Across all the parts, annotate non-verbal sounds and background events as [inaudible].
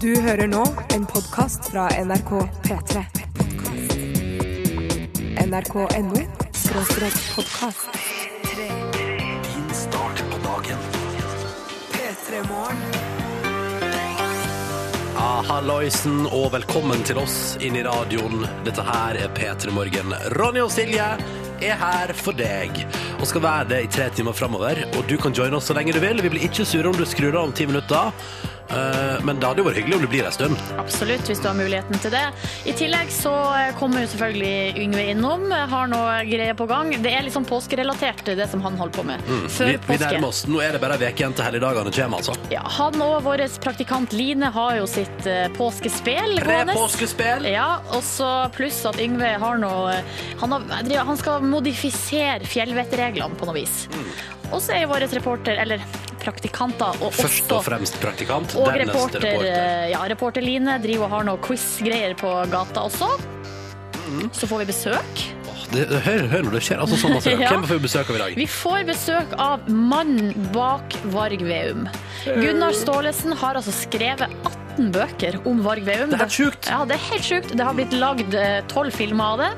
Du hører nå en podkast fra NRK P3. NRK.no podkast. Din start på dagen. P3 Morgen. Halloisen, og velkommen til oss inn i radioen. Dette her er P3 Morgen. Ronny og Silje er her for deg og skal være det i tre timer framover. Og du kan joine oss så lenge du vil. Vi blir ikke sure om du skrur av om ti minutter. Eh, Men det hadde jo vært hyggelig om du blir en stund. Absolutt, hvis du har muligheten til det. I tillegg så kommer jo selvfølgelig Yngve innom, har noe greier på gang. Det er litt sånn påskerelatert, det som han holder på med. Mm. Før vi påske. nærmer oss. Nå er det bare en uke igjen til helligdagene kommer, altså. Ja, han og vår praktikant Line har jo sitt eh, påskespel gående. Pre-påskespill. Ja, og så pluss at Yngve har noe Han, har, han skal modifisere fjellvettreglene på noe vis. Mm. Og så er jo vår reporter, eller praktikanter, og Først og fremst praktikant, og dernest reporter, reporter. ja, reporter Line driver og har noe quiz-greier på gata også. Mm. Så får vi besøk. Det, hør, hør når det skjer altså sånn masse. [laughs] Ja. Hvem får vi besøk av i dag? Vi får besøk av mannen bak Varg Veum. Gunnar Staalesen har altså skrevet 18 bøker om Varg Veum. Det er helt sjukt. Ja, det er helt sjukt. Det har blitt lagd tolv filmer av det.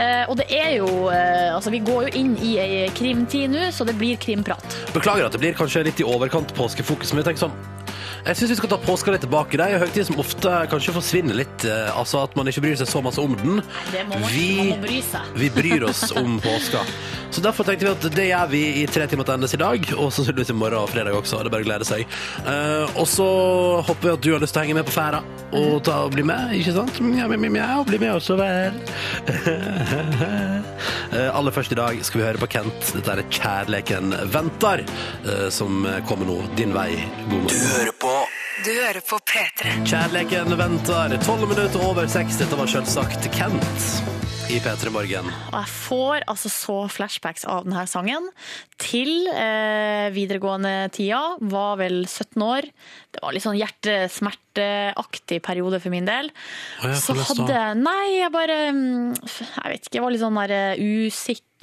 Eh, og det er jo eh, Altså, vi går jo inn i ei krimtid nå, så det blir krimprat. Beklager at det blir kanskje litt i overkant påskefokus, men jeg tenker sånn jeg syns vi skal ta påska litt tilbake. Det er en høytid som ofte kanskje forsvinner litt. eh, Altså at man ikke bryr seg så masse om den. Det må man, Vi, man må bry seg. vi bryr oss om [laughs] påska. Så derfor tenkte vi at det gjør vi i tre timer til endes i dag, og så sannsynligvis i morgen og fredag også. Det er bare å glede seg. Eh, og så håper vi at du har lyst til å henge med på ferda og, ta, og bli med, ikke sant? Mjau, mjau, mjau, bli med også vel. [laughs] Eh, aller først i dag skal vi høre på Kent. Dette er Kjærleken venter, eh, som kommer nå din vei. God morgen. Du hører på P3. Kjærleken venter. Tolv minutter over seks. Dette var selvsagt Kent i P3 Morgen. Og jeg får altså så flashbacks av denne sangen. Til eh, videregående tida, var vel 17 år. Det var litt sånn hjertesmerteaktig periode for min del. Ja, Så hadde Nei, jeg bare mm, Jeg vet ikke, jeg var litt sånn der eh,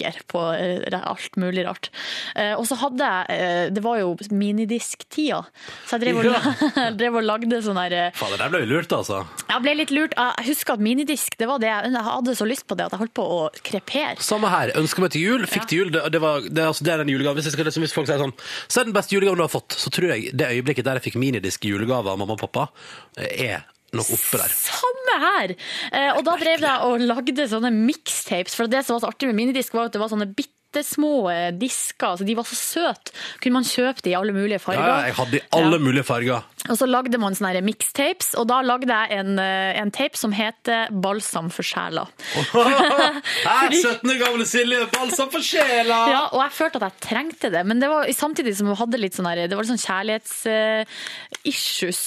usikker på eh, alt mulig rart. Eh, Og så hadde jeg eh, Det var jo minidisktida, så jeg drev og, [laughs] drev og lagde sånn der Fader, der ble vi lurt, altså. Jeg ble litt lurt. Jeg husker at minidisk, det var det jeg jeg hadde så lyst på det at jeg holdt på å krepere. Samme her. Ønska meg til jul, fikk til jul. Det, det, var, det, altså, det er den julegaven. Hvis, jeg skal, hvis folk sier sånn Så er den beste julegaven du har fått, så tror jeg det øyeblikket der jeg fikk minidisk julegave av mamma og pappa, er nok oppe der. Samme her! Eh, og da drev jeg og lagde sånne mixtapes, for det som var så artig med minidisk, var at det var sånne bittesmå eh, disker, altså de var så søte. Kunne man kjøpe de i alle mulige farger. ja, jeg hadde i alle Ja. mulige farger. Og så lagde man sånne mixtapes, og da lagde jeg en, eh, en tape som heter Balsam for sjela. [laughs] Her, 17 år gamle Silje, balsam for sjela! Ja, og jeg følte at jeg trengte det, men det var samtidig som hun hadde litt sånn her, det var litt sånn kjærlighets-issues.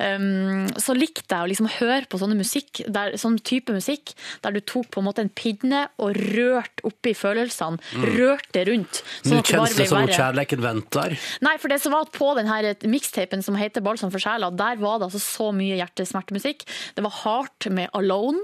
um, så likte jeg å liksom høre på sånne musikk, der, sånn type musikk, der du tok på en måte en pinne og rørte oppi følelsene, rørte rundt. Nå kjennes det som om kjærleiken venter. Nei, for det som var på den her mixtapen som heter Balsam for sjela, der var det altså så mye hjertesmertemusikk. Det var hardt med Alone.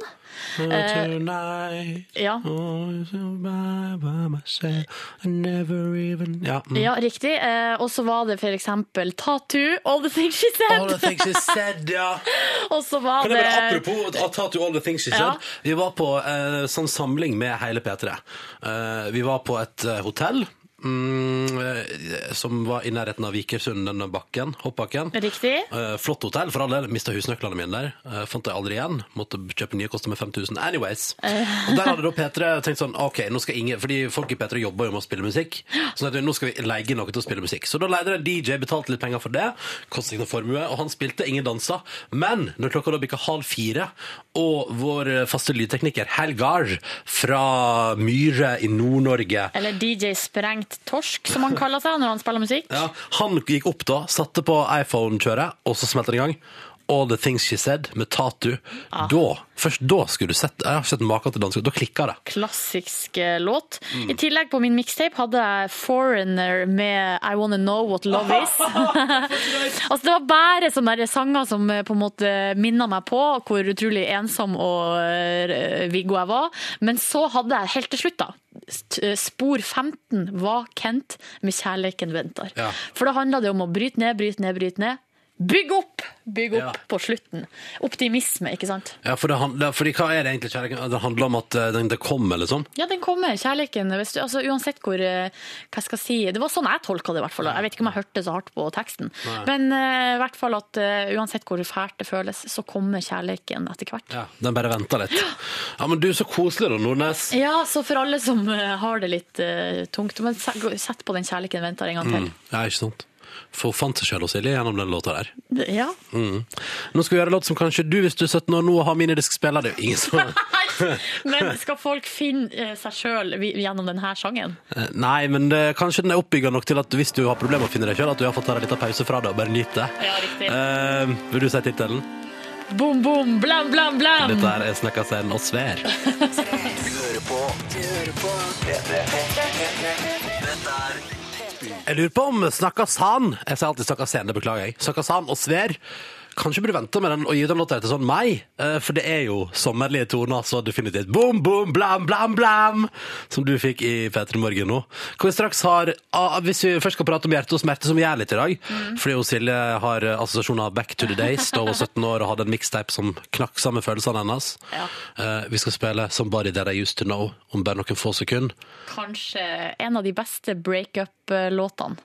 Tonight, Ja. oh, so by, by myself, I never even Ja. Mm. Ja, riktig. Uh, og så var det for eksempel Tattoo, All the Things She Said. All the things she said, ja. [laughs] Og så var det bare, apropos Tattoo All the Things She Said. Ja. Vi var på uh, sånn samling med hele P3. Eh, vi var på et eh, hotell. Mm, eh, som var i nærheten av Vikersund, denne bakken, hoppbakken. Riktig. Eh, flott hotell, for all del. Mista husnøklene mine der. Eh, fant dem aldri igjen. Måtte kjøpe nye, kosta med 5000. Anyways. Og der hadde da P3 tenkt sånn OK, nå skal ingen Fordi folk i P3 jobber jo med å spille musikk. Så sånn nå skal vi leie noe til å spille musikk. Så da leide en DJ, betalte litt penger for det. Kostet ikke noe formue. Og han spilte, ingen dansa. Men når klokka da bikka halv fire, og vår faste lydtekniker Helgar fra Myre i Nord-Norge Eller DJ Sprengt Torsk, som han kaller seg når han spiller musikk. ja, Han gikk opp da, satte på iPhone-kjøret, og så smelte det i gang. All the things she said med Tatu. Da, først da skulle du sett Jeg har ikke sett maken til dansk, Da klikka det. Klassisk låt. låt. I tillegg på min mixtape hadde jeg Foreigner med I Wanna Know What Love [laughs] Is. [laughs] altså Det var bare sånne der sanger som eh, på en måte minna meg på hvor utrolig ensom og eh, Viggo jeg var. Men så hadde jeg helt til slutt, da, spor 15 var Kent med 'Kjærleiken venter'. Ja. For da handla det om å bryte ned, bryte ned, bryte ned. Bygg opp! Bygg opp Ja. på slutten. Optimisme, ikke sant? Ja, for det handler, fordi hva er det egentlig kjærligheten? Det handler om at eh, den, det kommer, liksom? Ja, den kommer. kjærligheten. Du, altså, uansett hvor eh, Hva skal jeg si Det var sånn jeg tolka det, i hvert fall. Jeg vet ikke om jeg hørte så hardt på teksten. Men eh, i hvert fall at uh, uansett hvor fælt det føles, så kommer kjærligheten etter hvert. Ja, Den bare venter litt. Ja, men du, så koselig da, Nordnes. Ja, så for alle som har det litt uh, tungt, men sett på den kjærligheten venter en gang til. Ja, ikke sant? For hun fant seg selv og Silje gjennom den låta der. Ja. Mm. Nå skal vi gjøre en låt som kanskje du, hvis du er 17 år nå og har minidiskspiller, det er jo ingen som... [laughs] Men skal folk finne eh, seg sjøl gjennom denne sangen? Eh, Nei, men det, kanskje den er oppbygget nok til at hvis du har problemer med å finne deg selv, at du har fått ta deg en liten pause fra det og bare nyte det. Ja, riktig. Eh, vil du si tittelen? Bom, bom, blam, blam, blam! Dette her er Snekka scenen og svær. Jeg lurer på om Snakkasan Jeg sier alltid Snakka Scene, det beklager jeg. Snakkasan og Sver Kanskje burde vente med den og gi den låta til sånn mai, eh, for det er jo sommerlige toner, så definitivt boom, boom, blam, blam, blam, som du fikk i P3 Morgen nå. Hvor vi straks har, ah, hvis vi først skal prate om hjerte og smerte, som vi gjør litt i dag, fordi jo Silje har assosiasjoner back to the days, da hun var 17 år og hadde en mixtape som knakk sammen følelsene hennes. Ja. Eh, vi skal spille Somebody That I Used To Know om bare noen få sekunder. Kanskje en av de beste breakup-låtene.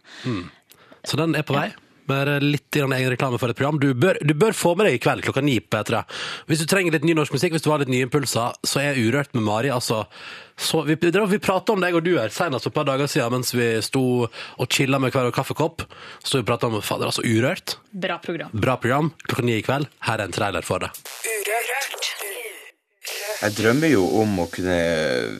Så den er på vei. Bare litt grann egen reklame for et program. Du bør, du bør få med deg i kveld klokka ni på P3. Hvis du trenger litt ny norsk musikk, hvis du har litt nye impulser, så er Urørt med Mari altså så, vi, vi, prata om deg og du her senest for et par dager siden mens vi sto og chilla med hver vår kaffekopp. Så vi pratet om fader, altså Urørt. Bra program. Bra program. Klokka ni i kveld. Her er en trailer for det. Jeg drømmer jo om å kunne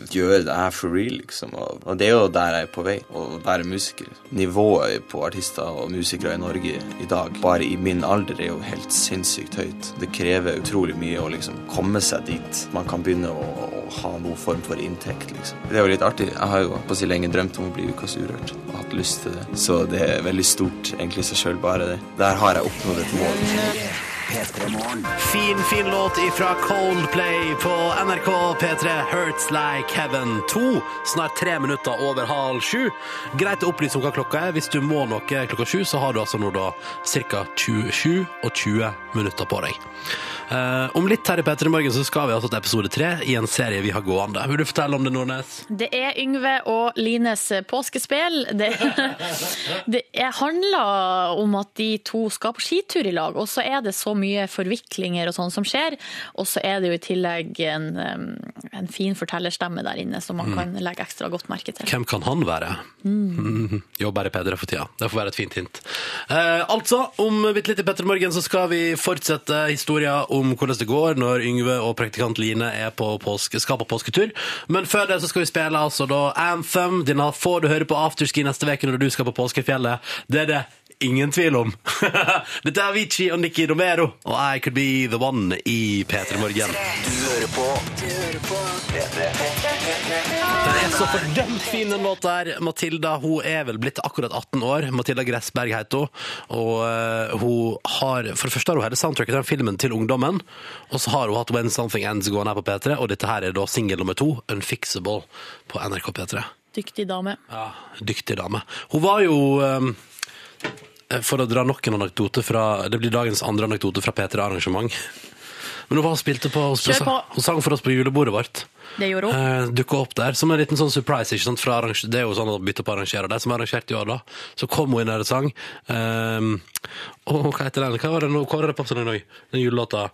gjøre det her for real, liksom. Og, det er jo der jeg er på vei, å være musiker. Nivået på artister og musikere i Norge i dag, bare i min alder, er jo helt sinnssykt høyt. Det krever utrolig mye å liksom komme seg dit. Man kan begynne å, å ha noen form for inntekt, liksom. Det er jo litt artig. Jeg har jo på så lenge drømt om å bli Ukas Urørt, og hatt lyst til det. Så det er veldig stort, egentlig i seg sjøl, bare det. Der har jeg oppnådd et mål. Fin, fin låt ifra Coldplay på NRK P3 Hurts Like Heaven 2. Snart tre minutter over halv sju. Greit å opplyse om hva klokka er. Hvis du må noe klokka sju, så har du altså nå da ca. 27 og 20 minutter på deg. Eh, om litt her i P3 Morgen så skal vi altså til episode tre i en serie vi har gående. Vil du fortelle om det, Nordnes? Det er Yngve og Lines påskespill. Det, [laughs] det er- handler om at de to skal på skitur i lag, og så er det så mye forviklinger og sånn som skjer. Og så er det jo i tillegg en, en fin fortellerstemme der inne som man kan legge ekstra godt merke til. Hvem kan han være? Mm. [laughs] Jobber i P3 for tida. Det får være et fint hint. Eh, altså, om bitte litt i P3 Morgen så skal vi fortsette historien om hvordan det går når Yngve og praktikant Line er på påske, skal på påsketur. Men før det så skal vi spille altså da Anthem. Denne får du høre på afterski neste uke når du skal på påskefjellet. Det er det ingen tvil om. [laughs] Dette er Vici og Nikki Romero og I Could Be The One i P3 Morgen. Det er så fordømt fin, en låt her. Matilda hun er vel blitt akkurat 18 år. Matilda Gressberg heter hun. Og eh, hun har For det første har hun hele soundtracket til den filmen til ungdommen. Og så har hun hatt When Something Ends gående her på P3, og dette her er da singel nummer to, Unfixable, på NRK P3. Dyktig dame. Ja, dyktig dame. Hun var jo eh, For å dra nok en anekdote fra Det blir dagens andre anekdote fra P3-arrangement. Men hun spilte på Hun, på. hun sang for oss på julebordet vårt Det gjorde hun. eh, dukka opp der som en liten sånn surprise. ikke sant, fra Det er jo sånn å bytte på arrangere. De som arrangerte arrangert i år, da. Så kom hun inn der og sang. Um, og hva heter den? Hva var det nå? Hva var det på sånn Den julelåta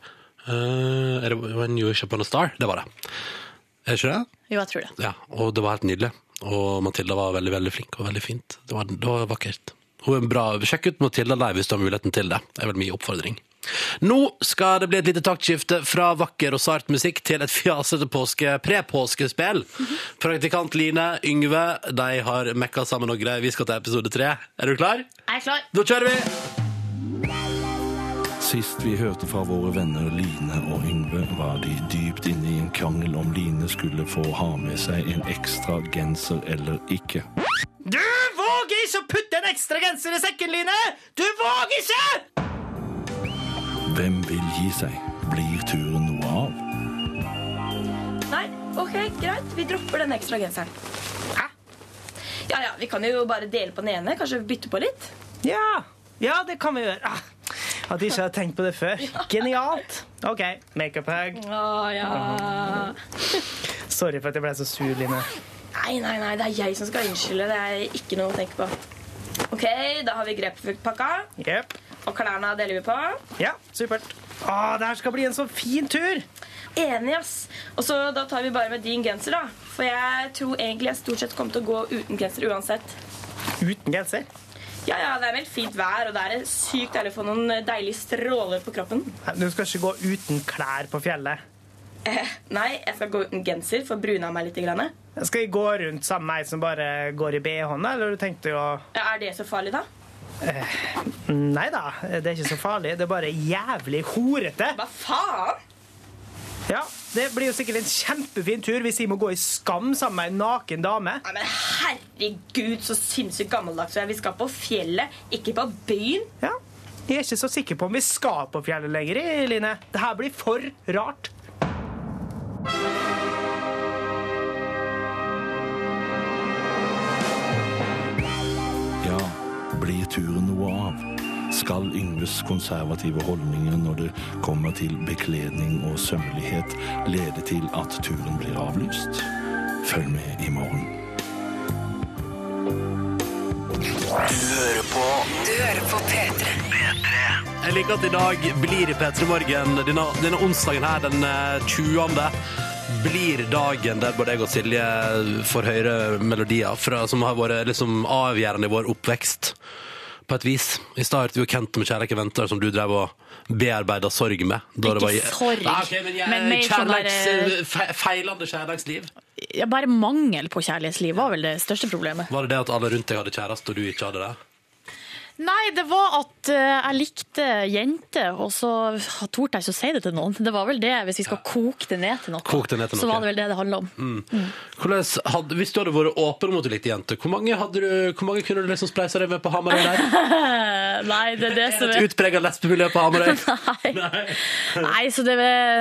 uh, Er det When You Wish Upon a Star? Det var det. Er det ikke det? Jo, jeg tror det. Ja, og det var helt nydelig. Og Matilda var veldig veldig flink og veldig fint. Det var, det var vakkert. Hun er bra. Sjekk ut Matilda live hvis du har muligheten til det. Det er vel min oppfordring. Nå skal det bli et lite taktskifte fra vakker og sart musikk til et fjasete påske, pre-påskespill. Praktikant Line, Yngve, de har mekka sammen noe greier. Vi skal til episode tre. Er du klar? Jeg er klar. Da kjører vi! Sist vi hørte fra våre venner Line og Yngve, var de dypt inne i en krangel om Line skulle få ha med seg en ekstra genser eller ikke. Du våger ikke å putte en ekstra genser i sekken, Line! Du våger ikke! Hvem vil gi seg? Blir turen noe av? Nei, ok, greit. Vi dropper den ekstra genseren. Hæ? Ja, ja, vi kan jo bare dele på den ene. Kanskje bytte på litt? Ja, ja, det kan vi gjøre. Ah, at de ikke har tenkt på det før. Genialt. OK, makeup-hug. Ja. Sorry for at jeg ble så sur, Line. Nei, nei, nei, det er jeg som skal unnskylde. Det er ikke noe å tenke på. Ok, da har vi grepfruktpakka. Yep. Og klærne deler vi på. Ja, supert. Å, det her skal bli en så fin tur. Enig, ass. Og så da tar vi bare med din genser, da. For jeg tror egentlig jeg stort sett kommer til å gå uten genser uansett. Uten genser? Ja, ja, det er vel fint vær, og det er sykt deilig å få noen deilige stråler på kroppen. Du skal ikke gå uten klær på fjellet. Eh, nei, jeg skal gå uten genser for å brune av meg litt. Grann. Skal jeg gå rundt sammen med ei som bare går i BH-en, eller du tenkte jo Ja, er det så farlig, da? Nei da, det er ikke så farlig. Det er bare jævlig horete. Hva faen? Ja, Det blir jo sikkert en kjempefin tur hvis jeg må gå i skam sammen med en naken dame. Ja, men herregud, så sinnssykt gammeldags. Vi skal på fjellet, ikke på byen. Ja, Jeg er ikke så sikker på om vi skal på fjellet lenger, Line. Det her blir for rart. Skal Yngves konservative holdninger når det kommer til bekledning og sømmelighet, lede til at turen blir avlyst? Følg med i morgen. Du hører på Du hører P3. Jeg liker at i dag blir i P3 Morgen, denne, denne onsdagen her, den eh, 20. Blir dagen der både jeg og Silje får høre melodier fra, som har vært liksom avgjørende i vår oppvekst. På et vis. I stad hørte vi jo Kent med 'Kjærleik venter', som du drev og bearbeida sorg med. Da det Ikke var- sorg, Nei, ok, men, jeg, men mer sånn kjærleiks- der, eh, fe- Feilende kjærleiksliv. Ja, bare mangel på kjærlighetsliv var vel det største problemet. Var det det at alle rundt deg hadde kjæreste, og du ikke hadde det? Nei, det var at eh, jeg likte jenter, og så torde jeg ikke å si det til noen. Det var vel det, hvis vi skal koke det ned til noe. Koke det ned til Så var det vel det det handla om. Hvordan hadde, hvis du hadde vært åpen om at du likte jenter, hvor mange, hadde du, hvor mange kunne du liksom spleisa deg med på Hamarøy der? [laughs] Nei, det er det som Et er utprega lesbemiljø på Hamarøy? [laughs] Nei. Nei, så det,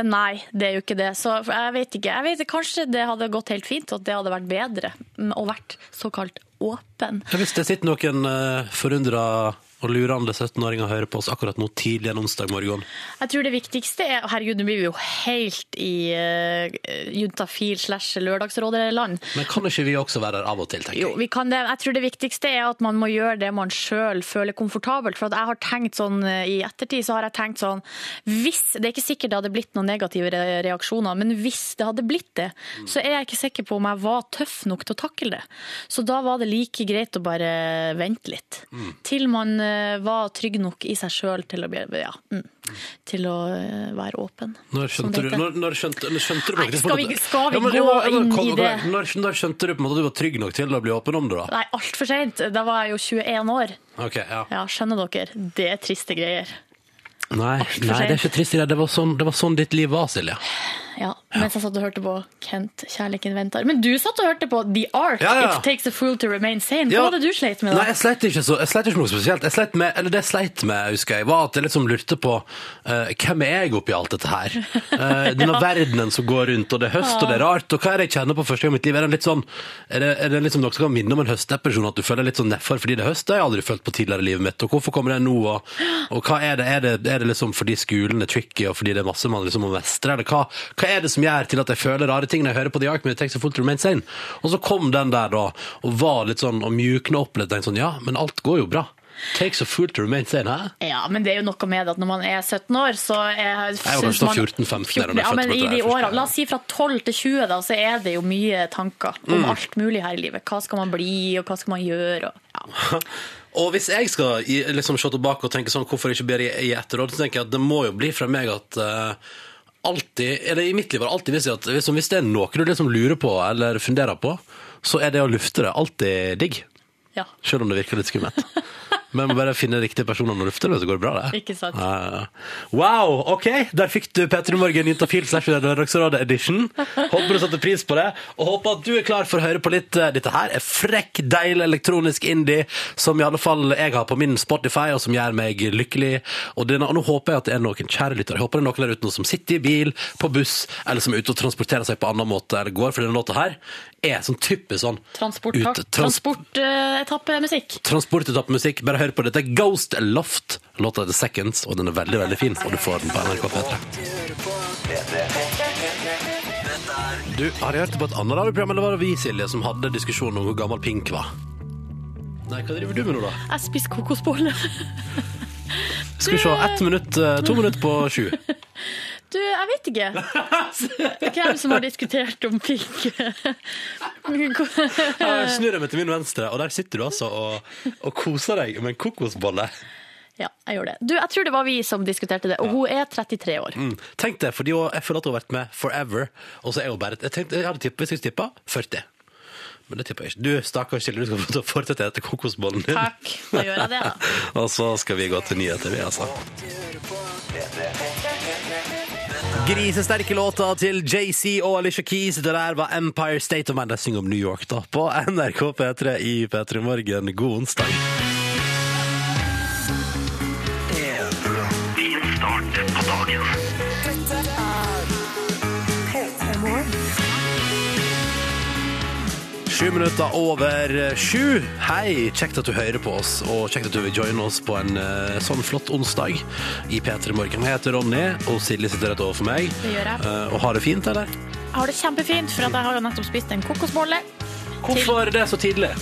nei, det er jo ikke det. Så jeg vet ikke. Jeg vet, kanskje det hadde gått helt fint, og at det hadde vært bedre og vært såkalt åpen. Hvis det sitter noen uh, forundra og lurende 17-åringer og hører på oss akkurat nå tidlig en onsdag morgen Jeg tror det viktigste er Herregud, nå blir vi jo helt i uh, juntafil slash lørdagsrådeland. Men kan ikke vi også være der av og til, tenker Jo, vi kan det. Jeg tror det viktigste er at man må gjøre det man sjøl føler komfortabelt. For jeg har tenkt sånn eh, i ettertid, så har jeg tenkt sånn Hvis Det er ikke sikkert det hadde blitt noen negative reaksjoner, men hvis det hadde blitt det, så er jeg ikke sikker på om jeg var tøff nok til å takle det. Så da var det like greit å bare vente litt. Til man eh, var trygg nok i seg sjøl til Ja. Mm, til å eh, være åpen. Når skjønte, du, når, når skjønte, skjønte du Nei, skal vi- skal vi Ja, men- gå ja, men- inn i det? Når, når skjønte du på en måte at du var trygg nok til å bli åpen om det, da? Nei, altfor seint. Da var jeg jo 21 år. Ok, ja. Ja, skjønner dere? Det er triste greier. Nei, nei, det er ikke trist. Det var sånn, det var sånn ditt liv var, Silje. Ja, Mens jeg satt og hørte på Kent, 'Kjærligheten venter'. Men du satt og hørte på The Ark, Ja, ja. 'It Takes a Fool to Remain Sane'. Hva var det du sleit med Nei, da? jeg sleit ikke så, jeg sleit ikke noe spesielt. Jeg sleit med, eller det jeg sleit med, husker jeg, var at jeg liksom lurte på uh, hvem er jeg oppi alt dette her? Uh, [laughs] denne verdenen som går rundt, og det er høst, og det er rart, og hva er det jeg kjenner på første gang i mitt liv? Er det litt sånn, er det, er det liksom noe som kan minne om en høstdepresjon, at du føler litt sånn nedfor fordi det er høst? Det har jeg aldri følt på tidligere i livet mitt, og hvorfor kommer det nå? Og, og hva er det? Er det, er det liksom fordi skolen er tricky, og fordi det er masse man liksom må mestre? Eller hva, hva er det som gjør til at jeg føler rare ting når jeg hører på The Ark, men det takes a fool to remain sane? Og så kom den der da, og var litt sånn, og mjukna opp litt, sånn, ja, men alt går jo bra. Takes a fool to remain sane, hæ? Ja, men det er jo noe med at når man er 17 år, så er, Jeg var kanskje man- 14-15 da jeg Ja, men i de årene. La oss si fra 12 til 20, da, så er det jo mye tanker Mm. om alt mulig her i livet. Hva skal man bli, og hva skal man gjøre? Og, ja. [laughs] Og hvis jeg skal liksom se tilbake og tenke sånn, hvorfor ikke bedre i, i etterråd, så tenker jeg at det må jo bli fra meg at eh, alltid, eller i mitt liv har det alltid vist seg at hvis, hvis det er noe du liksom lurer på eller funderer på, så er det å lufte det alltid digg. Ja. Selv om det virker litt skummelt. [laughs] Men må bare finne riktige personer når du det, så går det bra, det. Ikke sant? Ja, ja. Wow, ok! Der fikk du P3 Morgen Juntafil slash Lørdagsrådet edition. Håper du satte pris på det, og håper at du er klar for å høre på litt eh, Dette her er frekk, deilig elektronisk indie, som i alle fall jeg har på min Spotify, og som gjør meg lykkelig. Og, denne, og nå håper jeg at det er noen kjære lyttere. Håper det er noen der ute som sitter i bil, på buss, eller som er ute og transporterer seg på annen måte, eller går, for denne låta her er sånn typisk sånn Transport, ute- trans- Transportetappemusikk. Transportetappemusikk. Bare hør på dette. Ghost Loft. Låta heter Seconds, og den er veldig, veldig fin. Og du får den på NRK P3. Du, har jeg hørt på et annet radioprogram, eller var det vi, Silje, som hadde diskusjon om hvor gammel Pink var? Nei, hva driver du med nå, da? Jeg spiser kokosboller. Skal vi se. Ett minutt, eh, to minutter på sju. [laughs] Du, jeg vet ikke. Hvem som har diskutert om pink. Jeg snur meg til min venstre, og der sitter du altså og, og koser deg med en kokosbolle. Ja, jeg gjør det. Du, jeg tror det var vi som diskuterte det, og hun er 33 år. Mm. Tenk det, for jeg føler at hun har vært med forever, og så er hun bare Jeg, tenkte, jeg hadde tippet, hvis jeg skulle tippa 40. Men det tipper jeg ikke. Du, stakkars Silje, du skal få fortsette etter kokosbollen din. Takk, da gjør jeg det, da. [laughs] Og så skal vi gå til nyheter, vi, altså. Grisesterke låter til JC og Alicia Keys. Det der var Empire State of Mind. De synger om New York, da. På NRK P3 i P3 Morgen. God onsdag. Sju minutter over sju. Hei, kjekt at du hører på oss, og kjekt at du vil joine oss på en uh, sånn flott onsdag i P3 Morgen. Jeg heter Ronny, og Silje sitter rett overfor meg. Det gjør jeg. Uh, og har det fint, eller? Jeg har det kjempefint, for jeg har jo nettopp spist en kokosbolle. Hvorfor det så tidlig?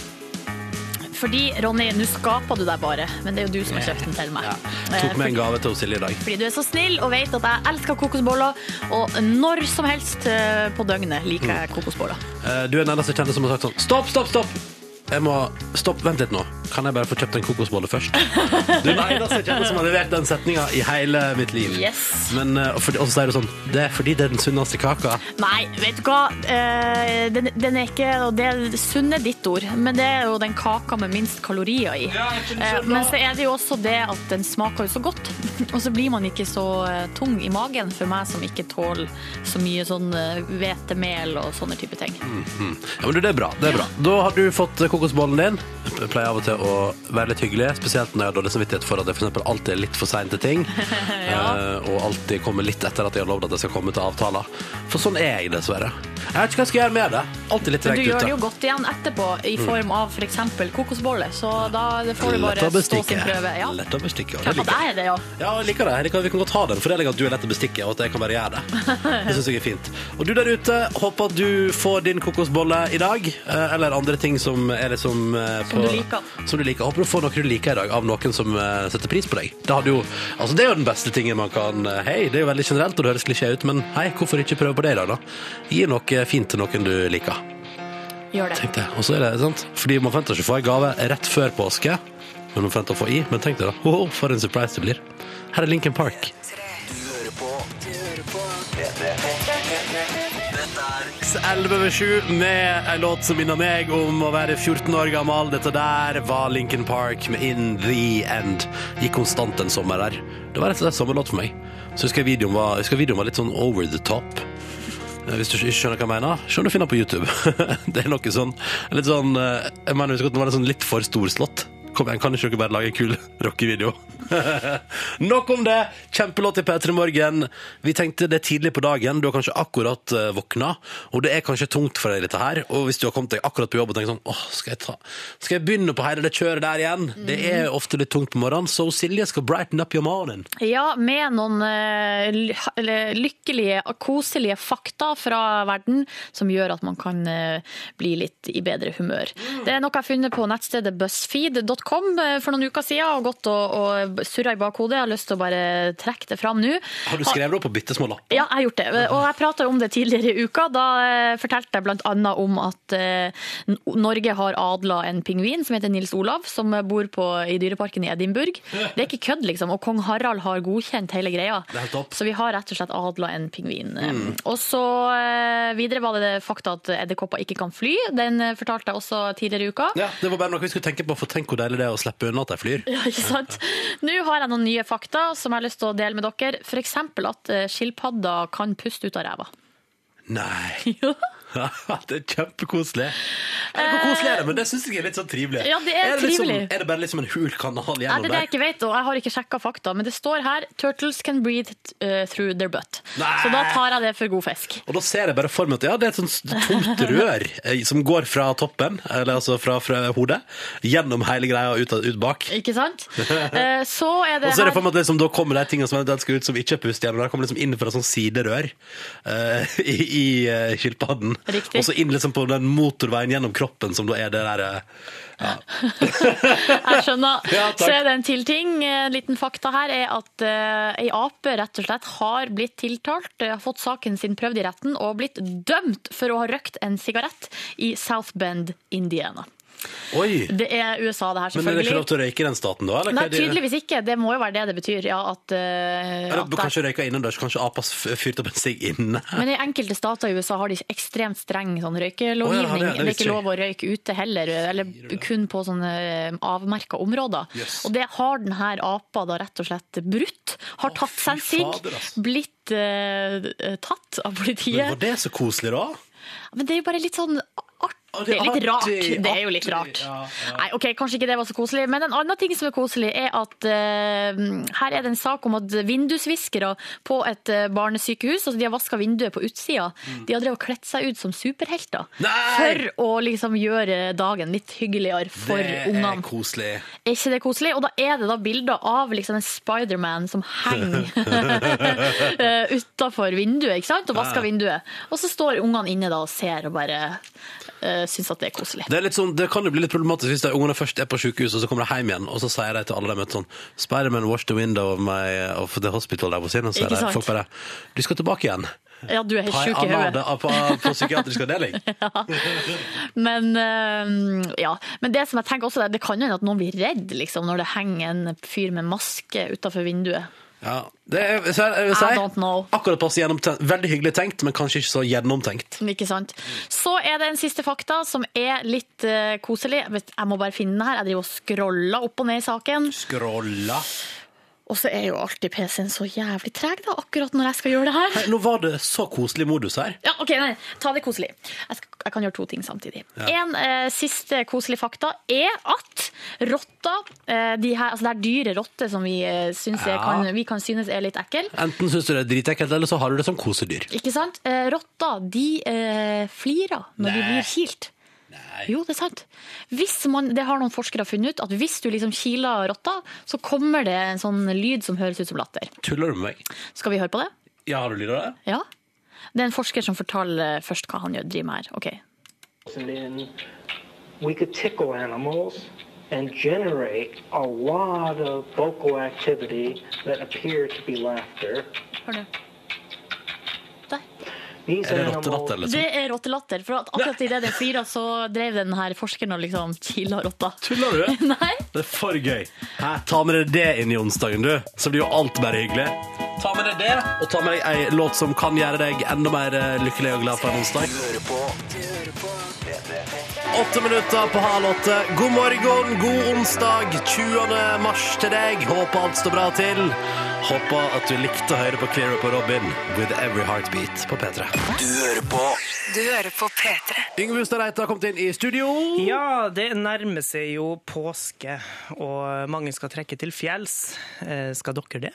Fordi, Ronny, nå skaper du deg bare, men det er jo du som har kjøpt den til meg. Tok med en gave til Silje i dag. Fordi du er så snill og vet at jeg elsker kokosboller, og når som helst eh, på døgnet liker jeg kokosboller. Eh, Du er den eneste jeg kjenner som har sagt sånn Stopp, stopp, stopp! Jeg må Stopp, vent litt nå. Kan jeg bare få kjøpt en kokosbolle først? Du er den eneste jeg kjenner som har levert den setninga i hele mitt liv. Yes. Men, eh, og for- og så sier du sånn Det er fordi det er den sunneste kaka. Nei, vet du hva? Eh, Den, den er ikke og Det er sunne ditt ord, men det er jo den kaka med minst kalorier i. Eh, Men så er det jo også det at den smaker jo så godt. [laughs] Og så blir man ikke så tung i magen for meg som ikke tåler så mye sånn hvetemel og sånne type ting. Ja, men du, Det er bra. det er bra. Da har du fått kokosbollen din. Jeg pleier av og til å være litt hyggelig, spesielt når jeg har dårlig samvittighet for at jeg for alltid er litt for sein til ting. [laughs] ja. og alltid kommer litt etter at jeg har lovd at jeg skal komme til avtaler. For sånn er jeg, dessverre. Jeg vet ikke hva jeg skal gjøre med det. Alltid litt Men du tregt gjør ute. det jo godt igjen etterpå i form av f.eks. kokosbolle, så da det får du bare stå sin prøve. Ja. Lett å bestikke. Ja, det liker jeg. det er det, ja. Ja, jeg liker det. Jeg liker, vi kan godt ha den fordelinga at du er lett å bestikke, og at jeg kan bare gjøre det. Det syns jeg er fint. Og du der ute, håper at du får din kokosbolle i dag, eh, eller andre ting som er liksom eh, Som du liker. Som du liker. Håper du får noe du liker i dag av noen som eh, setter pris på deg. Det, hadde jo, altså det er jo den beste tingen man kan eh, Hei, det er jo veldig generelt, og det høres klisjé ut, men hei, hvorfor ikke prøve på det i dag, da? Gi noe fint til noen du liker. Gjør det. Tenk det. Og så er det sant? Fordi man forventer ikke å få en gave rett før påske, men man forventer å få i. Men tenk deg da, oh, for en surprise det blir. Her er Lincoln Park. Seks 11 over 7 med en låt som minner meg om å være 14 år gammel. Dette der var Lincoln Park med In The End. Gikk konstant en sommer der. Det var rett og slett sommerlåt for meg. Så husker jeg videoen var, husker videoen var litt sånn over the top. Eh, Hvis du ikke skjønner hva jeg mener, se om du finner på YouTube. [laughs] det er noe sånn, litt sånn eh, Jeg mener, det var litt sånn litt for storslått. Kom igjen, kan ikke dere bare lage en kul [laughs] rockevideo? [laughs] Nok om det! Kjempelåt i P3 Morgen. Vi tenkte det er tidlig på dagen, du har kanskje akkurat uh, våkna, og det er kanskje tungt for deg dette her. Og hvis du har kommet deg akkurat på jobb og tenkt sånn åh, skal jeg, ta, skal jeg begynne på hele det kjøret der igjen? Det er ofte litt tungt på morgenen, så Silje skal brighten up your morning. Ja, med noen uh, lykkelige, koselige fakta fra verden som gjør at man kan uh, bli litt i bedre humør. Det er noe jeg har funnet på nettstedet buzzfeed.com eh, for noen uker siden, og gått og, og surra i bakhodet. Jeg har lyst til å bare trekke det fram nå. Har du skrevet det opp på bitte små lapper? Ja, jeg har gjort det. Og jeg prata om det tidligere i uka. Da eh, fortalte jeg annet om at eh, Norge har adla en pingvin som heter Nils Olav, som bor på, i dyreparken i Edinburgh. Det er ikke kødd, liksom. Og kong Harald har godkjent hele greia. Så vi har rett og slett adla en pingvin. Og så videre var det det fakta at edderkopper ikke kan fly. Den fortalte jeg også tidligere i uka. Ja, det var bare noe vi skulle tenke på, for tenk hvor deilig deilig det å slippe unna at de flyr. Ja, ikke sant? Nå har jeg noen nye fakta som jeg har lyst til å dele med dere. F.eks. at eh, skilpadder kan puste ut av ræva. Nei. [laughs] Jo. Det er kjempekoselig. Eller hvor koselig er det? Men det syns jeg er litt sånn trivelig. Ja, det er det liksom, trivelig. er det bare liksom en hul kanal Nei, gjennom det er det jeg ikke vet, og jeg har ikke sjekka fakta, men det står her 'Turtles can breathe uh, through their butt'. Nei. Så da tar jeg det for god fisk. Og da ser jeg bare for meg at ja, det er et sånt tomt [laughs] rør eh, som går fra toppen, eller altså fra, fra hodet, gjennom hele greia og ut, ut bak. Ikke sant? [laughs] Eh, Så er det Og så er det for meg at liksom, da kommer de tingene som skal ut som ikke er pust gjennom, der kommer liksom inn fra sånn siderør eh, [laughs] i, i eh, skilpadden. Riktig. Og så inn liksom på den motorveien gjennom kroppen som da er det der eh, ja. [laughs] Jeg skjønner. [laughs] Ja, så er det en til ting. En liten fakta her er at uh, ei ape rett og slett har blitt tiltalt, eh, har fått saken sin prøvd i retten og blitt dømt for å ha røkt en sigarett i South Bend, Indiana. Oi! Det er USA, det her, selvfølgelig. Men er det ikke lov til å røyke i den staten da? Eller? Nei, tydeligvis ikke. Det må jo være det det betyr. Ja, at, uh, at kanskje røyka innendørs, kanskje apa fyrte opp en sigg inne. Men i enkelte stater i USA har de ekstremt streng sånn røykelovgivning. Oh, ja, det- det er ikke lov å røyke ute heller, eller kun på sånne avmerka områder. Yes. Og det har denne apa da rett og slett brutt. Har tatt seg en sigg, blitt uh, tatt av politiet. Men var det så koselig, da? Men det er jo bare litt sånn Det er litt rart. Det er jo litt rart. Nei, ok, Kanskje ikke det var så koselig. Men en annen ting som er koselig, er at uh, her er det en sak om at vindusviskere på et eh, barnesykehus, altså de har vaska vinduet på utsida, de har drevet og kledd seg ut som superhelter. Mm. Nei! For å liksom gjøre dagen litt hyggeligere for det er ungene. koselig. Er ikke det koselig? Og da er det da bilder av liksom en Spiderman som henger [laughs] utafor vinduet, ikke sant? Og vasker vinduet. Og så står ungene inne da og ser og bare uh, syns at det er koselig. Det, er litt sånn, det kan jo bli litt problematisk hvis de ungene først er på sykehus, og så kommer de hjem igjen, og så sier de til alle de møter sånn Spiderman wash the window of, my, of the hospital der på siden, og så er folk bare Du skal tilbake igjen. Ja, du er helt sjuk i hodet. På, på psykiatrisk avdeling. [laughs] Men, eh, ja. Men det som jeg tenker også, det kan hende at noen blir redd liksom, når det henger en fyr med maske utafor vinduet. Ja, det er, så jeg, jeg vil I don't know. akkurat passe gjennomtenkt. Veldig hyggelig tenkt, men kanskje ikke så gjennomtenkt. Ikke sant? Så er det en siste fakta som er litt uh, koselig. Jeg må bare finne den her. Jeg driver og scroller opp og ned i saken. Skrolla. Og så er jo alltid PC-en så jævlig treg da, akkurat når jeg skal gjøre det her. Hei, nå var det så koselig modus her. Ja, ok, nei, ta det koselig. Jeg, skal, jeg kan gjøre to ting samtidig. En eh, siste koselig fakta er at rotter, eh, de her, altså det er dyre rotter som vi, eh, syns Ja. kan, vi kan synes er litt ekkel. Enten syns du det er dritekkelt, eller så har du det som kosedyr. Ikke sant? Eh, rotter, de eh, flirer når de blir kilt. Jo, det er sant. Hvis man, det har noen forskere funnet ut, at hvis du liksom kiler rotta, så kommer det en sånn lyd som høres ut som latter. Tuller du med meg? Skal vi høre på det? Ja, har du lyd av det? Ja. Det er en forsker som forteller først hva han gjør, driver med her. Ok. and then we could tickle animals and generate a lot of vocal activity that appear to be laughter. Hør du. Er det rottelatter, liksom? Det er rottelatter. For at akkurat idet det flirer, så drev den her forskeren og liksom kila rotta. Tuller du? [laughs] Nei. Det er for gøy. Hæ? Ta med deg det inn i onsdagen, du. Så blir jo alt bare hyggelig. Ta med deg det, og ta med deg ei låt som kan gjøre deg enda mer eh, lykkelig og glad på en onsdag. Åtte minutter på halv åtte. God morgen, god onsdag, 20. mars til deg. Håper alt står bra til. Håper at du likte å høre på Clear Up og Robin with every heartbeat på P3. Du hører på Du hører på P3. Yngve Hustad Reite har kommet inn i studio. Ja, det nærmer seg jo påske, og mange skal trekke til fjells. Eh, skal dere det?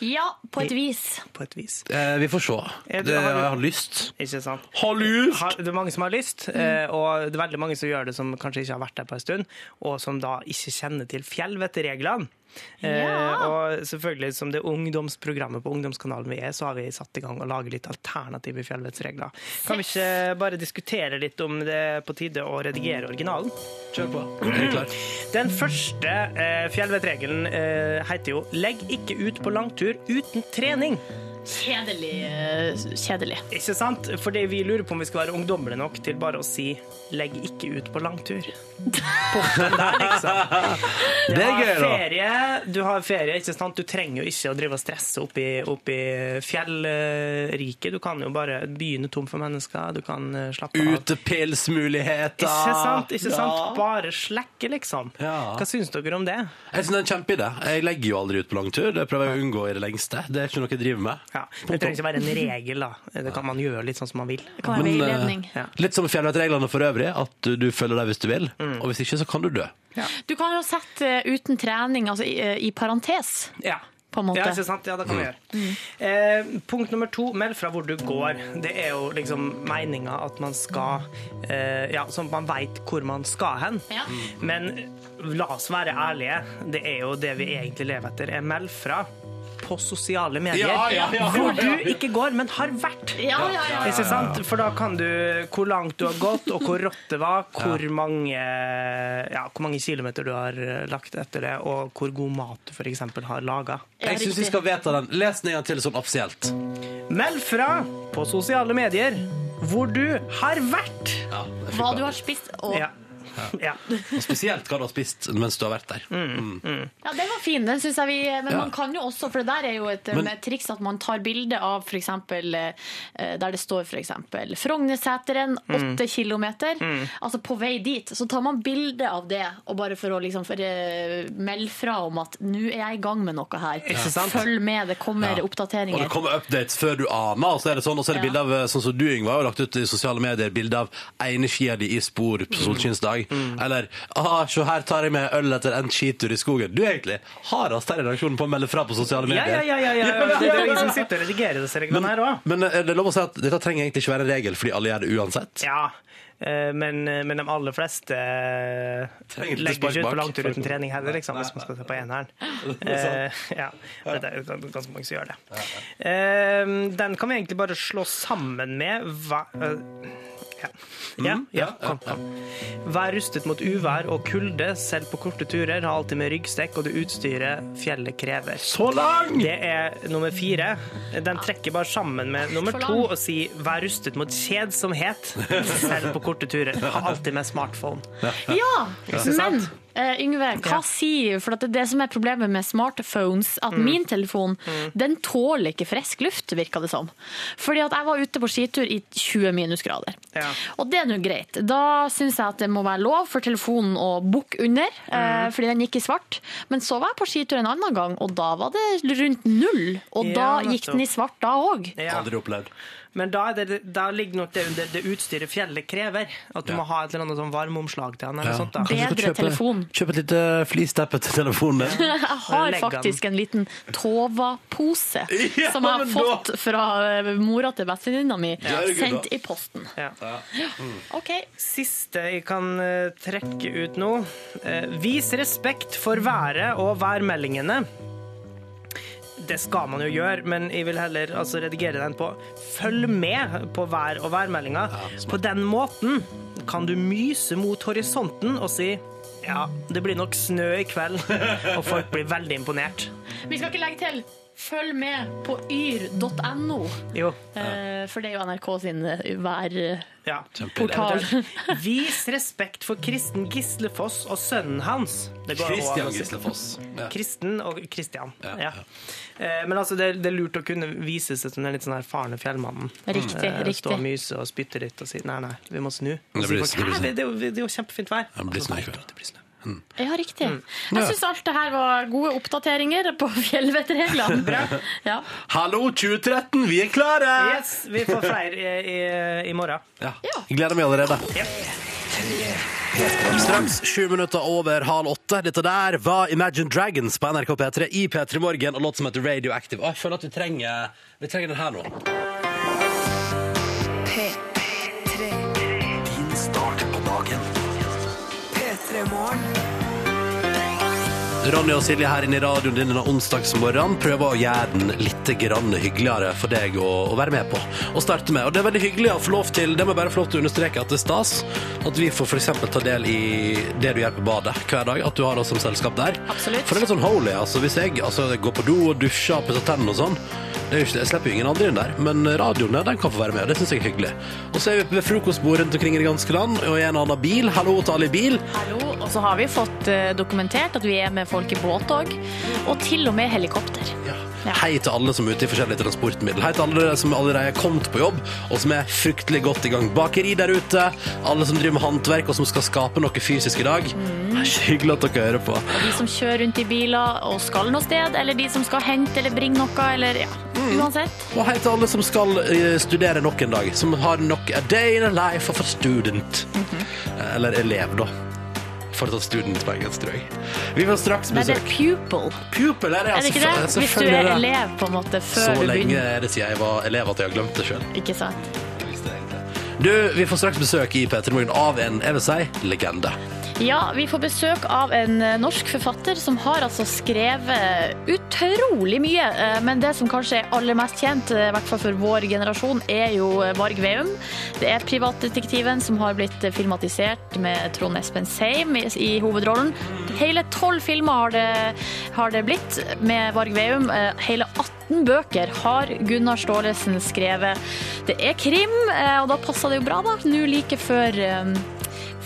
Ja, på et vis. På et vis. Eh, vi får se. Det, du- Det, har du- jeg har lyst. Ikke sant? Har lyst! Har, det er mange som har lyst, mm. og det er veldig mange som gjør det som kanskje ikke har vært der på en stund, og som da ikke kjenner til fjellvettreglene. Eh, Ja. og selvfølgelig, som det ungdomsprogrammet på ungdomskanalen vi er, så har vi satt i gang å lage litt alternative fjellvettsregler. Kan vi ikke bare diskutere litt om det er på tide å redigere originalen? Kjør på. [clears throat] Er? Den første eh, fjellvettregelen eh, heter jo 'legg ikke ut på langtur uten trening'. Kjedelig. eh, Kjedelig. Ikke sant? Fordi vi lurer på om vi skal være ungdommelige nok til bare å si 'legg ikke ut på langtur'. [laughs] Der, liksom. Det er gøy, da. ferie, du har ferie, ikke sant? Du trenger jo ikke å drive og stresse opp i, opp i fjellriket. Du kan jo bare begynne tom for mennesker. Du kan eh, slappe av. Utepilsmuligheter. Ikke sant? ikke sant? Ja. Bare slekke, liksom. Ja. Hva syns dere om det? Jeg synes det er en kjempeidé. Jeg legger jo aldri ut på langtur. Det prøver jeg å unngå i det lengste. Det er ikke noe jeg driver med. Ja, Det trenger ikke være en regel, da. Det kan man gjøre litt sånn som man vil. Det kan være Men, eh, veiledning. Ja. Litt som fjellvettreglene for øvrig, at du, følger deg hvis du vil. Mm. Og hvis ikke, så kan du dø. Du kan jo sette eh, uten trening, altså i, eh, i parentes, Ja. på en måte. Ja, ikke sant? Ja, det kan vi gjøre. Eh, punkt nummer to, meld fra hvor du går. Det er jo liksom meninga at man skal eh, Ja, sånn at man veit hvor man skal hen. Ja. Men la oss være ærlige, det er jo det vi egentlig lever etter. Er meld fra på sosiale medier. Ja, ja, ja, ja, Hvor du ikke går, men har vært. Ja, ja, ja. Ikke sant? For da kan du hvor langt du har gått, og hvor rått det var, hvor mange, ja, hvor mange kilometer du har eh, lagt etter det, og hvor god mat du f.eks. har laga. Jeg syns vi skal vedta den. Les den en gang til sånn offisielt. Meld fra på sosiale medier hvor du har vært. Ja, Hva du har spist. Og, Ja. Ja. Og spesielt hva du har spist mens du har vært der. Ja, den var fin. Den syns jeg vi Men Ja. man kan jo også, for det der er jo et Men- med triks at man tar bilde av f.eks. der det står f.eks. Frognerseteren, åtte kilometer. Altså på vei dit. Så tar man bilde av det, og bare for å liksom for, uh, melde fra om at nå er jeg i gang med noe her. Ja. Følg med, det kommer Ja. Og det kommer updates før du aner, og så er det sånn, og så er det Ja. bilde av sånn som du, Yngve, har lagt ut i sosiale medier, bilde av ene skia di i spor på solskinnsdag. Eller ah, se her tar jeg med øl etter en skitur i skogen. Du er egentlig hardest her i redaksjonen på å melde fra på sosiale medier. ja, ja, ja, [laughs] ja. Det er jo som sitter og redigerer disse reglene her òg. Men er det lov å si at dette trenger egentlig ikke være en regel, fordi alle gjør det uansett? Ja. eh, Men, men de aller fleste eh, legger ikke ut på langtur uten trening heller, liksom, hvis man skal se på eneren. [laughs] Uh, ja, det er ganske mange som gjør det. Eh, Den kan vi egentlig bare slå sammen med hva, eh, ja. Ja, ja, kom, kom. Vær rustet mot uvær og kulde, selv på korte turer. Ha alltid med ryggsekk og det utstyret fjellet krever. Så lang! Det er nummer fire. Den trekker bare sammen med nummer to og sier 'vær rustet mot kjedsomhet', [laughs] selv på korte turer. Ha alltid med smartphone. Ja, men eh, Yngve, hva Ja. sier For det er det som er problemet med smartphones, at Mm. min telefon den tåler ikke frisk luft, virka det som. Fordi at jeg var ute på skitur i 20 minusgrader. Ja. Og det er nå greit. Da syns jeg at det må være lov for telefonen å bukke under, Mm. uh, fordi den gikk i svart. Men så var jeg på skitur en annen gang, og da var det rundt null. Og Ja, da gikk den i svart da òg. Ja. Aldri opplevd. Men da, er det, da ligger nok det under det utstyret fjellet krever. At du Ja. må ha et eller annet sånn varmeomslag til den. eller Ja. sånt da. Kanskje du skal Bedre telefon. Kjøpe et lite flisteppe til telefonen din. [laughs] Jeg har Legg den. faktisk en liten Tova-pose [laughs] Ja, som jeg har men da- fått fra eh, mora til bestevenninna mi, Jørgen, da. sendt i posten. Ja. OK. Siste jeg kan eh, trekke ut nå. Eh, vis respekt for været og værmeldingene. Det skal man jo gjøre, men jeg vil heller altså, redigere den på følg med på vær- og værmeldinga. på den måten kan du myse mot horisonten og si ja, det blir nok snø i kveld, [laughs] og folk blir veldig imponert. Vi skal ikke legge til følg med på yr.no, Jo. eh, for det er jo NRK sin eh, værportal. Ja. Vis respekt for Kristen Gislefoss og sønnen hans. Det går også an å si. Gislefoss. Ja. Kristen og Kristian. Ja, Ja. Eh, Men altså, det, det er lurt å kunne vise seg som den litt sånn erfarne fjellmannen. Riktig, riktig Stå og myse og spytte litt og si nei, nei, vi må snu. Det blir- det blir «Hæ, snø. det, det, er jo- det er jo kjempefint vær. Det blir snø snø. Ja, riktig. Mm. Jeg syns alt det her var gode oppdateringer på fjellvettreglene. Bra. [laughs] Ja. Hallo 2013, vi er klare! Yes, vi får flere i, i, i morgen. Ja. Ja. Jeg gleder meg allerede. Ja. Straks sju minutter over halv åtte. Dette der var Imagine Dragons på NRK P3 i P3 Morgen og låt som heter Radioactive. Og jeg føler at vi trenger, vi trenger den her nå. Ronny og Silje her inne i radioen din denne onsdagsmorgenen prøver å gjøre den litt grann hyggeligere for deg å, å være med på. Og starte med. Og det er veldig hyggelig å få lov til det må bare få lov til å understreke at det er stas at vi får eksempel ta del i det du gjør på badet hver dag. At du har oss som selskap der. Absolutt. For det er litt sånn holy. Altså, hvis jeg altså, går på do og dusjer og pusser tennene og sånn, Det jo ikke, jeg slipper jo ingen andre inn der, men radioen den kan få være med, og det syns jeg er hyggelig. Og så er vi ved frokostbord rundt omkring i det ganske land, og i en annen bil. Hallo til alle i bil. Hallo, og så har vi fått eh, dokumentert at vi er med folk i båt òg, og til og med helikopter. Ja. Hei til alle som er ute i forskjellige transportmiddel. Hei til alle som allerede er kommet på jobb, og som er fryktelig godt i gang. Bakeri der ute, alle som driver med håndverk og som skal skape noe fysisk i dag. Det er hyggelig at dere hører på. Og de som kjører rundt i biler og skal noe sted, eller de som skal hente eller bringe noe, eller ja, uansett. Og hei til alle som skal eh, studere nok en dag, som har nok a day in a life of a student. Eh, Eller elev, da. Fortsatt student på engelsk, tror jeg. Vi får straks Nei, det er besøk. pupil. Pupil er det, Er det ikke det? altså. Hvis du er elev, på en måte, før du begynner. Så lenge er det siden jeg var elev at jeg har glemt det sjøl. Ikke sant? Du, vi får straks besøk i P3 Morgen av en, jeg vil si, legende. Ja, vi får besøk av en eh, norsk forfatter som har altså skrevet utrolig mye. Eh, Men det som kanskje er aller mest kjent, eh, i hvert fall for vår generasjon, er jo Varg Veum. Det er privatdetektiven som har blitt filmatisert med Trond Espen Seim i, hovedrollen. Hele tolv filmer har det, har det blitt med Varg Veum. Hele 18 bøker har Gunnar Staalesen skrevet. Det er krim, og da passer det jo bra, da. Nå like før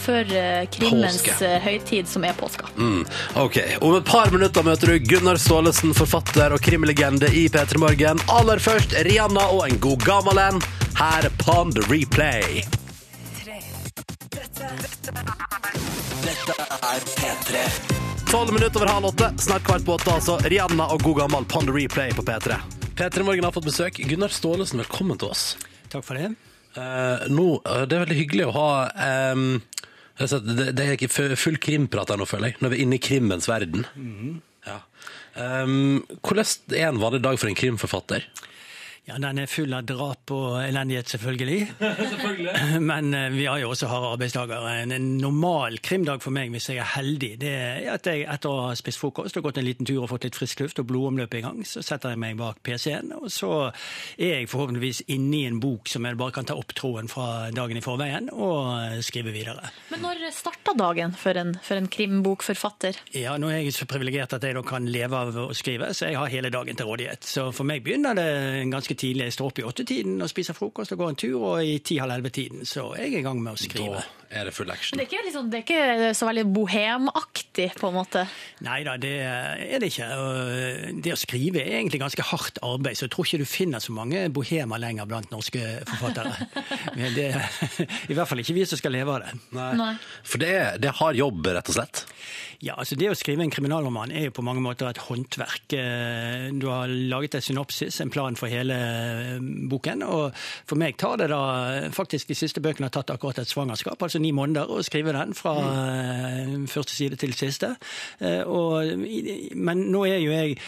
før eh, krimmens Påske. eh, høytid, som er påska. Mm, ok, Om et par minutter møter du Gunnar Staalesen, forfatter og krimlegende i P3 Morgen. Aller først Rihanna og en god gammel en. Her er Pond Replay. Tolv minutter over halv åtte, snart kvart på åtte, altså. Rihanna og god gammel Pond Replay på P3. P3 Morgen har fått besøk. Gunnar Staalesen, velkommen til oss. Takk for det. Eh, nå, eh, det er veldig hyggelig å ha jeg det, det er ikke full krimprat her nå, føler jeg. Når vi er inne i krimmens verden. ja. Um, hvordan er en vanlig dag for en krimforfatter? Ja, Den er full av drap og elendighet, selvfølgelig. [laughs] [laughs] Men eh, vi har jo også harde arbeidsdager. En, en normal krimdag for meg, hvis jeg er heldig, det er at jeg etter å ha spist frokost og gått en liten tur og fått litt frisk luft og blodomløpet i gang, så setter jeg meg bak PC-en, og så er jeg forhåpentligvis inne i en bok som jeg bare kan ta opp tråden fra dagen i forveien og eh, skrive videre. Men når starta dagen for en, for en krimbokforfatter? Ja, nå er jeg så privilegert at jeg da kan leve av å skrive, så jeg har hele dagen til rådighet. Så for meg begynner det en ganske tidlig. Jeg står opp i åttetiden og spiser frokost og går en tur, og i ti-halv elleve-tiden så er jeg i gang med å skrive. Da er det full action. Men det er ikke, liksom, det er ikke så veldig bohemaktig, på en måte. Nei da, det er det ikke. Det å skrive er egentlig ganske hardt arbeid, så jeg tror ikke du finner så mange bohemer lenger blant norske forfattere. [laughs] Men det, I hvert fall ikke vi som skal leve av det. Nei. For det det har jobb, rett og slett. Ja, altså Det å skrive en kriminalroman er jo på mange måter et håndverk. Eh, Du har laget et synopsis, en plan for hele eh, boken. og For meg tar det da faktisk de siste bøkene har tatt akkurat et svangerskap, altså ni måneder, å skrive den fra eh, første side til siste. Eh, Og, men nå er jo jeg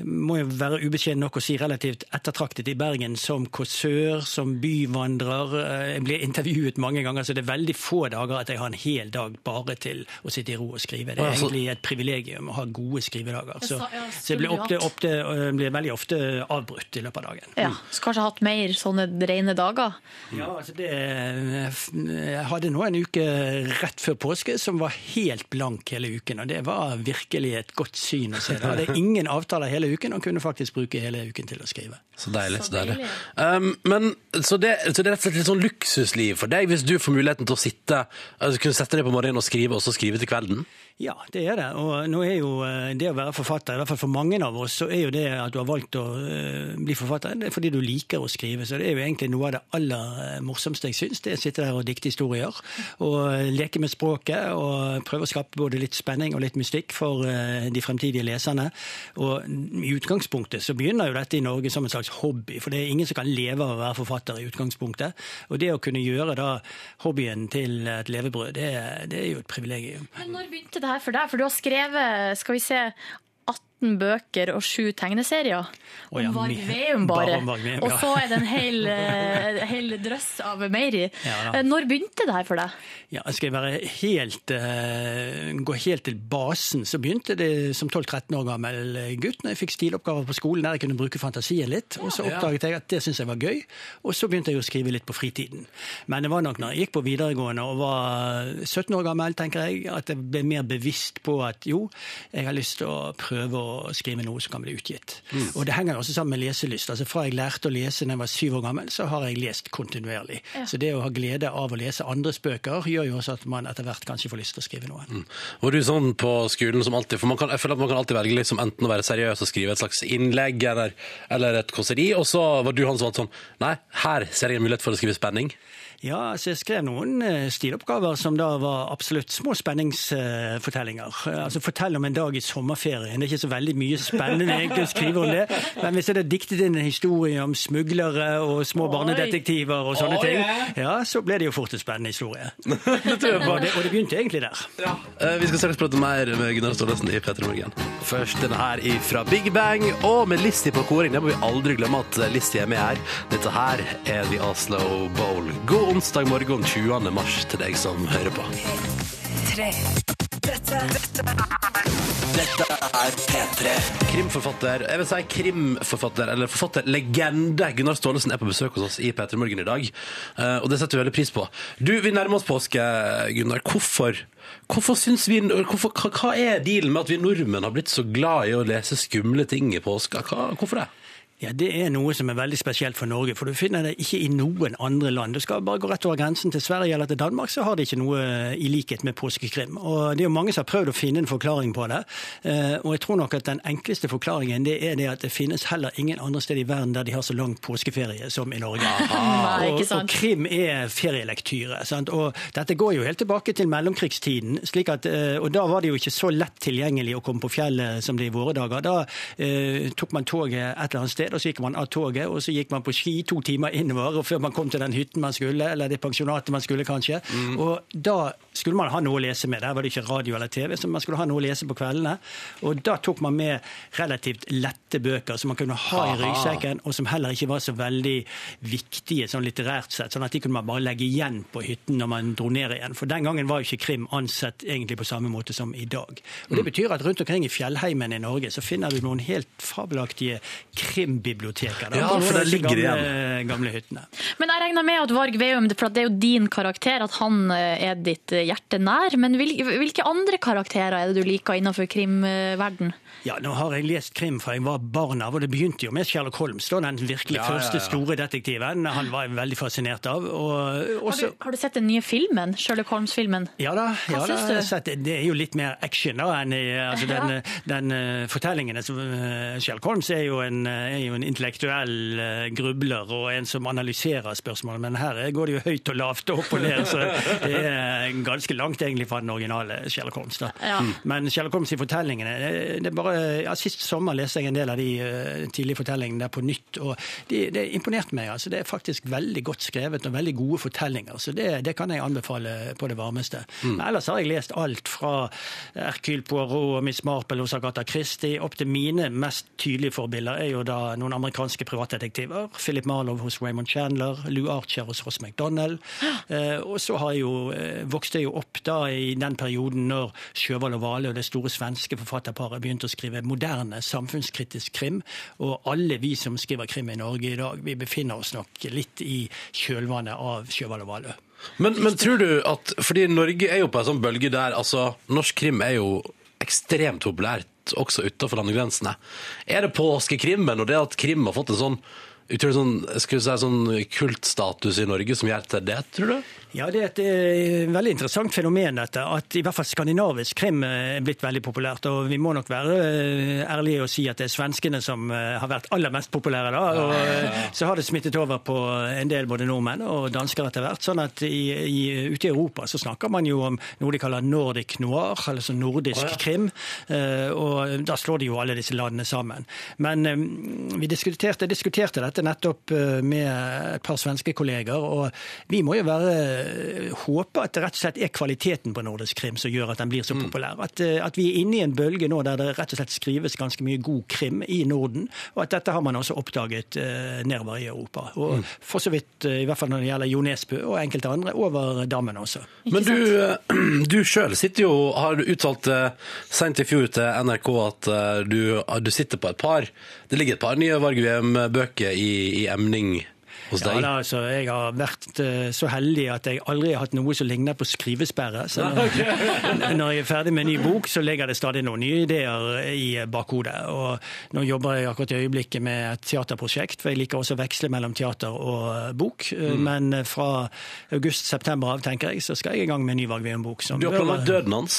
må jo være ubeskjeden nok å si relativt ettertraktet i Bergen som kåsør, som byvandrer. Eh, Jeg blir intervjuet mange ganger, så det er veldig få dager at jeg har en hel dag bare til å sitte i ro og skrive. Det er egentlig et privilegium å ha gode skrivedager. Så, så jeg blir, ofte, ofte, øh, blir veldig ofte avbrutt i løpet av dagen. Ja, så kanskje hatt mer sånne rene dager. Ja, altså det, jeg hadde nå en uke rett før påske som var helt blank hele uken, og det var virkelig et godt syn å se. Da hadde ingen avtaler hele uken og kunne faktisk bruke hele uken til å skrive. Så deilig. Så deilig. Um, men, så, det, så det er rett og slett litt sånn luksusliv for deg hvis du får muligheten til å sitte altså, kunne sette deg på morgenen og skrive, og så skrive til kvelden? Ja, det er det. Og nå er jo eh, det å være forfatter, i hvert fall for mange av oss, så er jo det at du har valgt å eh, bli forfatter, det er fordi du liker å skrive. Så det er jo egentlig noe av det aller eh, morsomste jeg syns, det er å sitte der og dikte historier. Og leke med språket og prøve å skape både litt spenning og litt mystikk for de fremtidige leserne. Og i utgangspunktet så begynner jo dette i Norge som en slags hobby, for det er ingen som kan leve av å være forfatter i utgangspunktet. Og det å kunne gjøre da hobbyen til et levebrød, det, det er jo et privilegium. Men når begynte det her for deg? For du har skrevet, skal vi se, 18 bøker og 7 tegneserier. Om ja, Varg Veum bare. bare Og så er det en hel, [laughs] eh, hel drøss av mer i. Ja. Eh, Når begynte det her for deg? Ja, skal jeg være helt, eh, gå helt til basen, så begynte det som 12-13 år gammel gutt når jeg fikk stiloppgaver på skolen der jeg kunne bruke fantasien litt. Og så oppdaget jeg at det syntes jeg var gøy, og så begynte jeg å skrive litt på fritiden. Men det var nok når jeg gikk på videregående og var 17 år gammel, tenker jeg, at jeg ble mer bevisst på at jo, jeg har lyst til å prøve å å skrive noe som kan bli utgitt. Og det henger også sammen med leselyst. Altså Fra jeg lærte å lese da jeg var syv år gammel, så har jeg lest kontinuerlig. Så det å ha glede av å lese andres bøker gjør jo også at man etter hvert kanskje får lyst til å skrive noe. Var du sånn på skolen som alltid? For man kan, jeg føler at man kan alltid velge liksom enten å være seriøs og skrive et slags innlegg eller, eller et kåseri, og så var du han som valgte sånn Nei, her ser jeg en mulighet for å skrive spenning. Ja, så jeg skrev noen eh, stiloppgaver som da var absolutt små spenningsfortellinger. Altså Fortell om en dag i sommerferien. Det er ikke så veldig mye spennende egentlig å skrive om det. Men hvis jeg hadde diktet inn en historie om smuglere og små barnedetektiver og sånne Oi, ting, ja. ja, så ble det jo fort en spennende historie. [laughs] og, det, og det begynte egentlig der. Eh, Vi skal straks prate mer med Gunnar Staalesen i P3 Morgen. Først denne her fra Big Bang, og med Listi på koring. Det må vi aldri glemme at Listi er med her. Dette her er The Oslo Bowl. God onsdag morgen 20. mars til deg som hører på. Krimforfatter, jeg vil si krimforfatter, eller forfatterlegende Gunnar Staalesen er på besøk hos oss i P3 Morgen i dag, eh, og det setter vi veldig pris på. Du, vi nærmer oss påske, Gunnar. Hvorfor, hvorfor syns vi, hvorfor, hva, hva er dealen med at vi nordmenn har blitt så glad i å lese skumle ting i påska? Hva, hvorfor det? Ja, Det er noe som er veldig spesielt for Norge, for du finner det ikke i noen andre land. Du skal bare gå rett over grensen til Sverige eller til Danmark, så har de ikke noe i likhet med påskekrim. Og Det er jo mange som har prøvd å finne en forklaring på det. Eh, Og jeg tror nok at den enkleste forklaringen det er det at det finnes heller ingen andre steder i verden der de har så lang påskeferie som i Norge. Nei, og, og krim er ferielektyre. Sant? Og dette går jo helt tilbake til mellomkrigstiden. Slik at, eh, og da var det jo ikke så lett tilgjengelig å komme på fjellet som det er i våre dager. Da eh, tok man toget et eller annet sted, og så gikk man av toget, og så gikk man på ski to timer innover og før man kom til den hytten man skulle, eller det pensjonatet man skulle kanskje. Og da skulle man ha noe å lese med. Der var det ikke radio eller TV, så man skulle ha noe å lese på kveldene. Og da tok man med relativt lette bøker som man kunne ha i ryggsekken, og som heller ikke var så veldig viktige sånn litterært sett, sånn at de kunne man bare legge igjen på hytten når man dro ned igjen. For den gangen var jo ikke krim ansett egentlig på samme måte som i dag. Og Det betyr at rundt omkring i fjellheimen i Norge så finner du noen helt fabelaktige krimbiblioteker. da, Ja, for der ligger det igjen. gamle hyttene. Men jeg regner med at Varg Veum, for det er jo din karakter, at han eh, er ditt eh, hjerte nær. Men hvilke andre karakterer er det du liker innenfor krimverden? Ja, nå har jeg lest krim fra jeg var barn av, og det begynte jo med Sherlock Holmes, da, den virkelig Ja, ja, første ja. store detektiven. Han var jeg veldig fascinert av. Og Har du, har du sett den nye filmen? Sherlock Holmes-filmen? Ja da, Hva ja, syns du? sett det. det er jo litt mer action da enn i altså Ja. den, den eh, fortellingen. eh, Sherlock Holmes er jo en, eh, er jo en intellektuell uh, grubler og en som analyserer spørsmål, men her går det jo høyt og lavt og opp og ned, så det er ganske langt egentlig fra den originale Sherlock Holmes. Ja. Men Sherlock Holmes i fortellingene det, det er bare, ja, Sist sommer leste jeg en del av de uh, tidlige fortellingene der på nytt, og de, det imponerte meg. altså Det er faktisk veldig godt skrevet og veldig gode fortellinger, så det, det kan jeg anbefale på det varmeste. Men ellers har jeg lest alt fra Hercule Poirot og Miss Marple hos Agatha Christie opp til mine mest tydelige forbilder er jo da noen amerikanske privatdetektiver. Philip Marlowe hos Raymond Chandler, Lou Archer hos Ross MacDonald. Uh, og så har jeg jo, eh, jo opp da i den perioden når Sjøvald og Vale og det store svenske forfatterparet begynte å skrive moderne samfunnskritisk krim. Og alle vi som skriver krim i Norge i dag, vi befinner oss nok litt i kjølvannet av Sjøvald og Vale. Men, men tror du at Fordi Norge er jo på en sånn bølge der altså, norsk krim er jo ekstremt populært også utenfor landegrensene. Er det påskekrimmen og det at krim har fått en sånn sånn, si, sånn kultstatus i Norge som gjør til det, tror du? Ja, det er et eh, veldig interessant fenomen dette, at i hvert fall skandinavisk krim eh, er blitt veldig populært. Og vi må nok være eh, ærlige og si at det er svenskene som eh, har vært aller mest populære. da, og eh, Så har det smittet over på en del både nordmenn og dansker etter hvert. sånn at i, i, ute i Europa så snakker man jo om noe de kaller nordic noir, altså nordisk oh, nordisk krim. eh, Og da slår de jo alle disse landene sammen. Men eh, vi diskuterte, diskuterte dette nettopp med et par svenske kolleger, og vi må jo være håpe at det rett og slett er kvaliteten på nordisk krim som gjør at den blir så populær. At, eh, at vi er inne i en bølge nå der det rett og slett skrives ganske mye god krim i Norden, og at dette har man også oppdaget eh, nedover i Europa. Og for så vidt, eh, i hvert fall når det gjelder Jo Nesbø og enkelte andre, over dammen også. Men du, eh, [clears throat] du sjøl sitter jo Har du uttalt eh, sent i fjor til NRK at eh, du, du sitter på et par Det ligger et par nye Varg Veum-bøker i, i emning hos Ja, da, altså, jeg har vært uh, så heldig at jeg aldri har hatt noe som ligner på skrivesperre. Så [laughs] når, [laughs] når jeg er ferdig med en ny bok, så ligger det stadig noen nye ideer i bakhodet. Og nå jobber jeg akkurat i øyeblikket med et teaterprosjekt, for jeg liker også å veksle mellom teater og eh, bok. Eh, Mm. Men fra august-september av, tenker jeg, så skal jeg i gang med en ny Varg Veum-bok. Du har planlagt døden hans?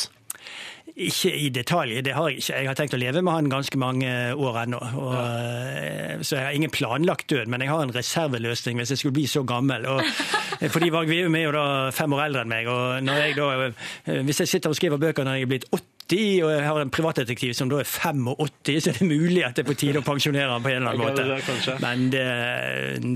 Ikke i detalj, det har jeg ikke. Jeg har tenkt å leve med han ganske mange år ennå. Og, eh, Så jeg har ingen planlagt død, men jeg har en reserveløsning hvis jeg skulle bli så gammel. Og, [laughs] fordi Varg Veum er jo da fem år eldre enn meg, og når jeg da, eh, hvis jeg sitter og skriver bøker når jeg er blitt 80, og jeg har en privatdetektiv som da er 85, så er det mulig at det er på tide å pensjonere han på en eller annen Ja, måte. Men det,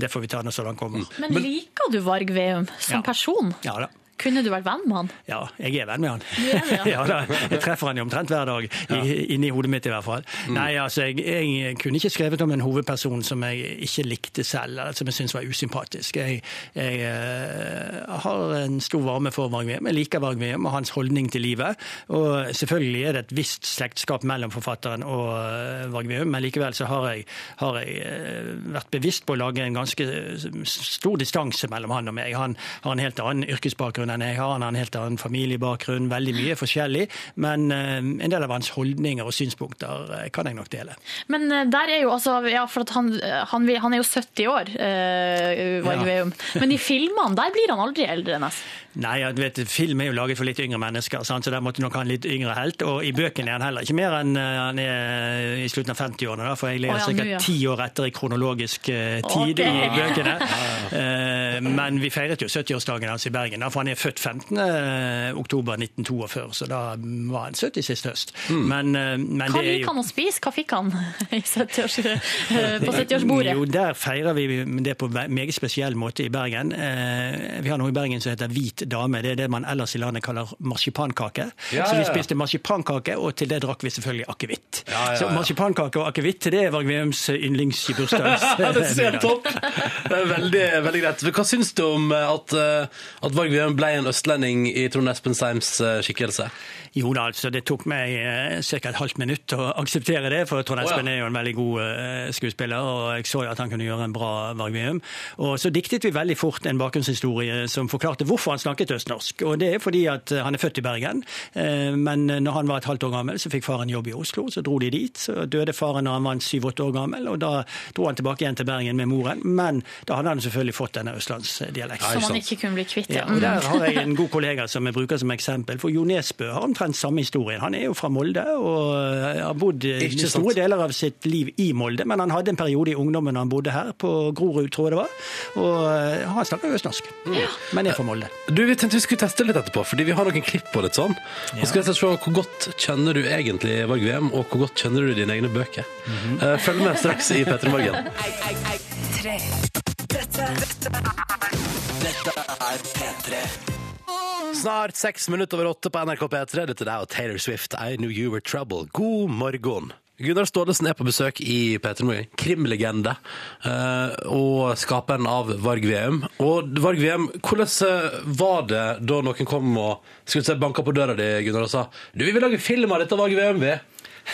det får vi ta når sånn kommer. Men liker du Varg Veum som Ja. person? Ja da. Kunne du vært venn med han? Ja, jeg er venn med han. Det, ja. [laughs] ja, jeg treffer han jo omtrent hver dag, i, inni hodet mitt i hvert fall. Nei, altså, jeg, jeg kunne ikke skrevet om en hovedperson som jeg ikke likte selv, eller som jeg syntes var usympatisk. Jeg, jeg eh, har en stor varme for Varg Veum. Jeg liker Varg Veum og hans holdning til livet. Og selvfølgelig er det et visst slektskap mellom forfatteren og eh, Varg Veum, men likevel så har jeg, har jeg eh, vært bevisst på å lage en ganske stor distanse mellom han og meg. Han har en helt annen yrkesbakgrunn enn jeg har, han har en helt annen familiebakgrunn, veldig mye forskjellig. Men eh, en del av hans holdninger og synspunkter eh, kan jeg nok dele. Men eh, der er jo altså Ja, for at han, han, han er jo 70 år, eh, Ja. Men i filmene, der blir han aldri eldre, nesten. Nei, jeg vet, Film er jo laget for litt yngre mennesker, sant? så der måtte nok ha en litt yngre helt. Og i bøkene er han heller ikke mer enn han er i slutten av 50-årene, da, for jeg Å, ca. ja, ti år etter i kronologisk tid okay. i bøkene. Men vi feiret jo 70-årsdagen hans i Bergen, for han er født 15. oktober 1942, så da var han 70 sist høst. Men, eh, men Hva det er liker han å spise? Hva fikk han [laughs] i 70-års, eh, [laughs] på 70-årsbordet? Jo, der feirer vi det på en meget spesiell måte i Bergen. Eh, vi har noe i Bergen som heter hvit dame. Det er det man ellers i landet kaller marsipankake. Ja, Så vi ja, ja. spiste marsipankake, og til det drakk vi selvfølgelig akevitt. Ja, ja, Så marsipankake og akevitt, det er Varg Veums yndlings i bursdags. [laughs] Det ser topp! Det er veldig, veldig greit. Hva syns du om eh, at, eh, at Varg Veum ble en østlending i Trond Espen Seims eh, skikkelse? Jo da, altså, det tok meg eh, ca. et halvt minutt å akseptere det, for Trond. Espen er jo en veldig god eh, skuespiller, og jeg så jo at han kunne gjøre en bra Varg Veum. Og så diktet vi veldig fort en bakgrunnshistorie som forklarte hvorfor han snakket østnorsk. Og det er fordi at eh, han er født i Bergen, eh, men når han var et halvt år gammel, så fikk faren jobb i Oslo, så dro de dit. Så døde faren når han var syv-åtte år gammel, og da dro han tilbake igjen til Bergen med moren, men da hadde han selvfølgelig fått denne østlandsdialekten. Som han ikke kunne bli kvitt. Ja, Ja. og Der har jeg en god kollega som jeg bruker som eksempel. For Jo Nesbø har omtrent samme historien. Han er jo fra Molde og eh, har bodd store deler av sitt liv i Molde. Men han hadde en periode i ungdommen da han bodde her, på Grorud, tror jeg det var. Og eh, han snakker østnorsk, men er fra Molde. Du, Vi tenkte vi skulle teste litt etterpå, fordi vi har noen klipp på litt sånn. Og skal vi se hvor godt kjenner du egentlig Varg VM, og hvor godt kjenner du dine egne bøker. Eh, Følg med straks i P3 Morgen. Snart seks minutter over åtte på NRK P3. Dette er og Taylor Swift, I Knew You Were Trouble. God morgen. Gunnar Staalesen er på besøk i P3 Morgen. Krimlegende. eh, og skaperen av Varg VM. Og Varg VM, hvordan eh, var det da noen kom og skulle si, banka på døra di Gunnar, og sa du, vi vil lage film av dette Varg VM? vi?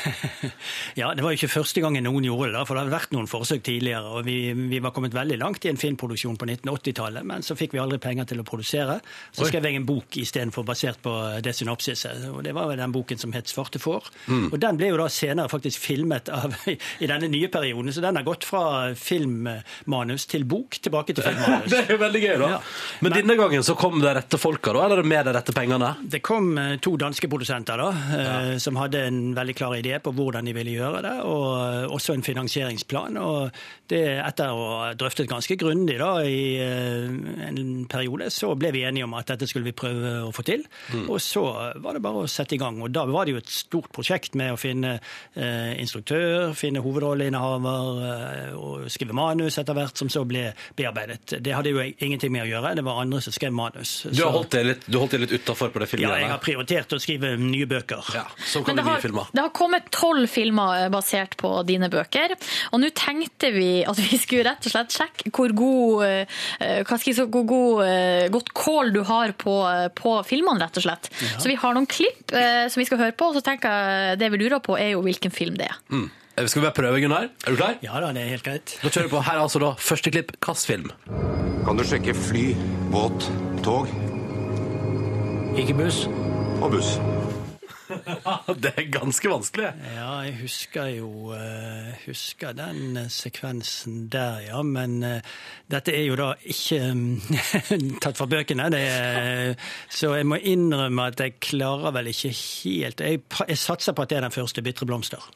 [laughs] Ja, Det var jo ikke første gangen noen gjorde det, for det hadde vært noen forsøk tidligere. og Vi, vi var kommet veldig langt i en filmproduksjon på 1980-tallet, men så fikk vi aldri penger til å produsere. Så Oi. skrev jeg en bok istedenfor, basert på det synopsiset. og Det var vel den boken som het 'Svarte får'. Mm. Og Den ble jo da senere faktisk filmet av, [laughs] i denne nye perioden, så den har gått fra filmmanus til bok, tilbake til [laughs] filmmanus. Det er jo veldig gøy, da. Ja. Men, denne gangen så kom de rette folka, da? Eller med de rette pengene? Det kom eh, to danske produsenter da, ja. som hadde en veldig klar idé på hvordan de ville gjøre det, og også en finansieringsplan. og det Etter å ha drøftet ganske grundig da, i eh, en periode, så ble vi enige om at dette skulle vi prøve å få til. Og så var det bare å sette i gang. og Da var det jo et stort prosjekt med å finne eh, instruktør, finne hovedrolleinnehaver eh, og skrive manus etter hvert, som så ble bearbeidet. Det hadde jo ingenting med å gjøre, det var andre som skrev manus. Du har Så- holdt deg litt, du holdt litt utafor på det filmet? ja, jeg har prioritert å skrive nye bøker. Ja, så kan Men det det bli har, filmer. det har kommet tolv filmer eh, basert på dine bøker. Og nå tenkte vi at vi skulle rett og slett sjekke hvor god, eh, hva skal jeg si, hvor god, eh, godt kål du har på, eh, på filmene, rett og slett. Så vi har noen klipp eh, som vi skal høre på, og så tenker jeg det vi lurer på er jo hvilken film det er. Mm. Skal vi bare prøve, Gunnar? Er du klar? Ja da, det er helt greit. Da kjører vi på. Her er altså da første klipp. Hvilken film? Kan du sjekke fly, båt, tog Ikke buss. og buss? [laughs] Det er ganske vanskelig. Ja, jeg husker jo eh, husker den eh, sekvensen der, ja. Men eh, dette er jo da ikke mm, [laughs] tatt fra bøkene. Det er, så jeg må innrømme at jeg klarer vel ikke helt Jeg, jeg satser på at det er den første 'Bitre blomster'.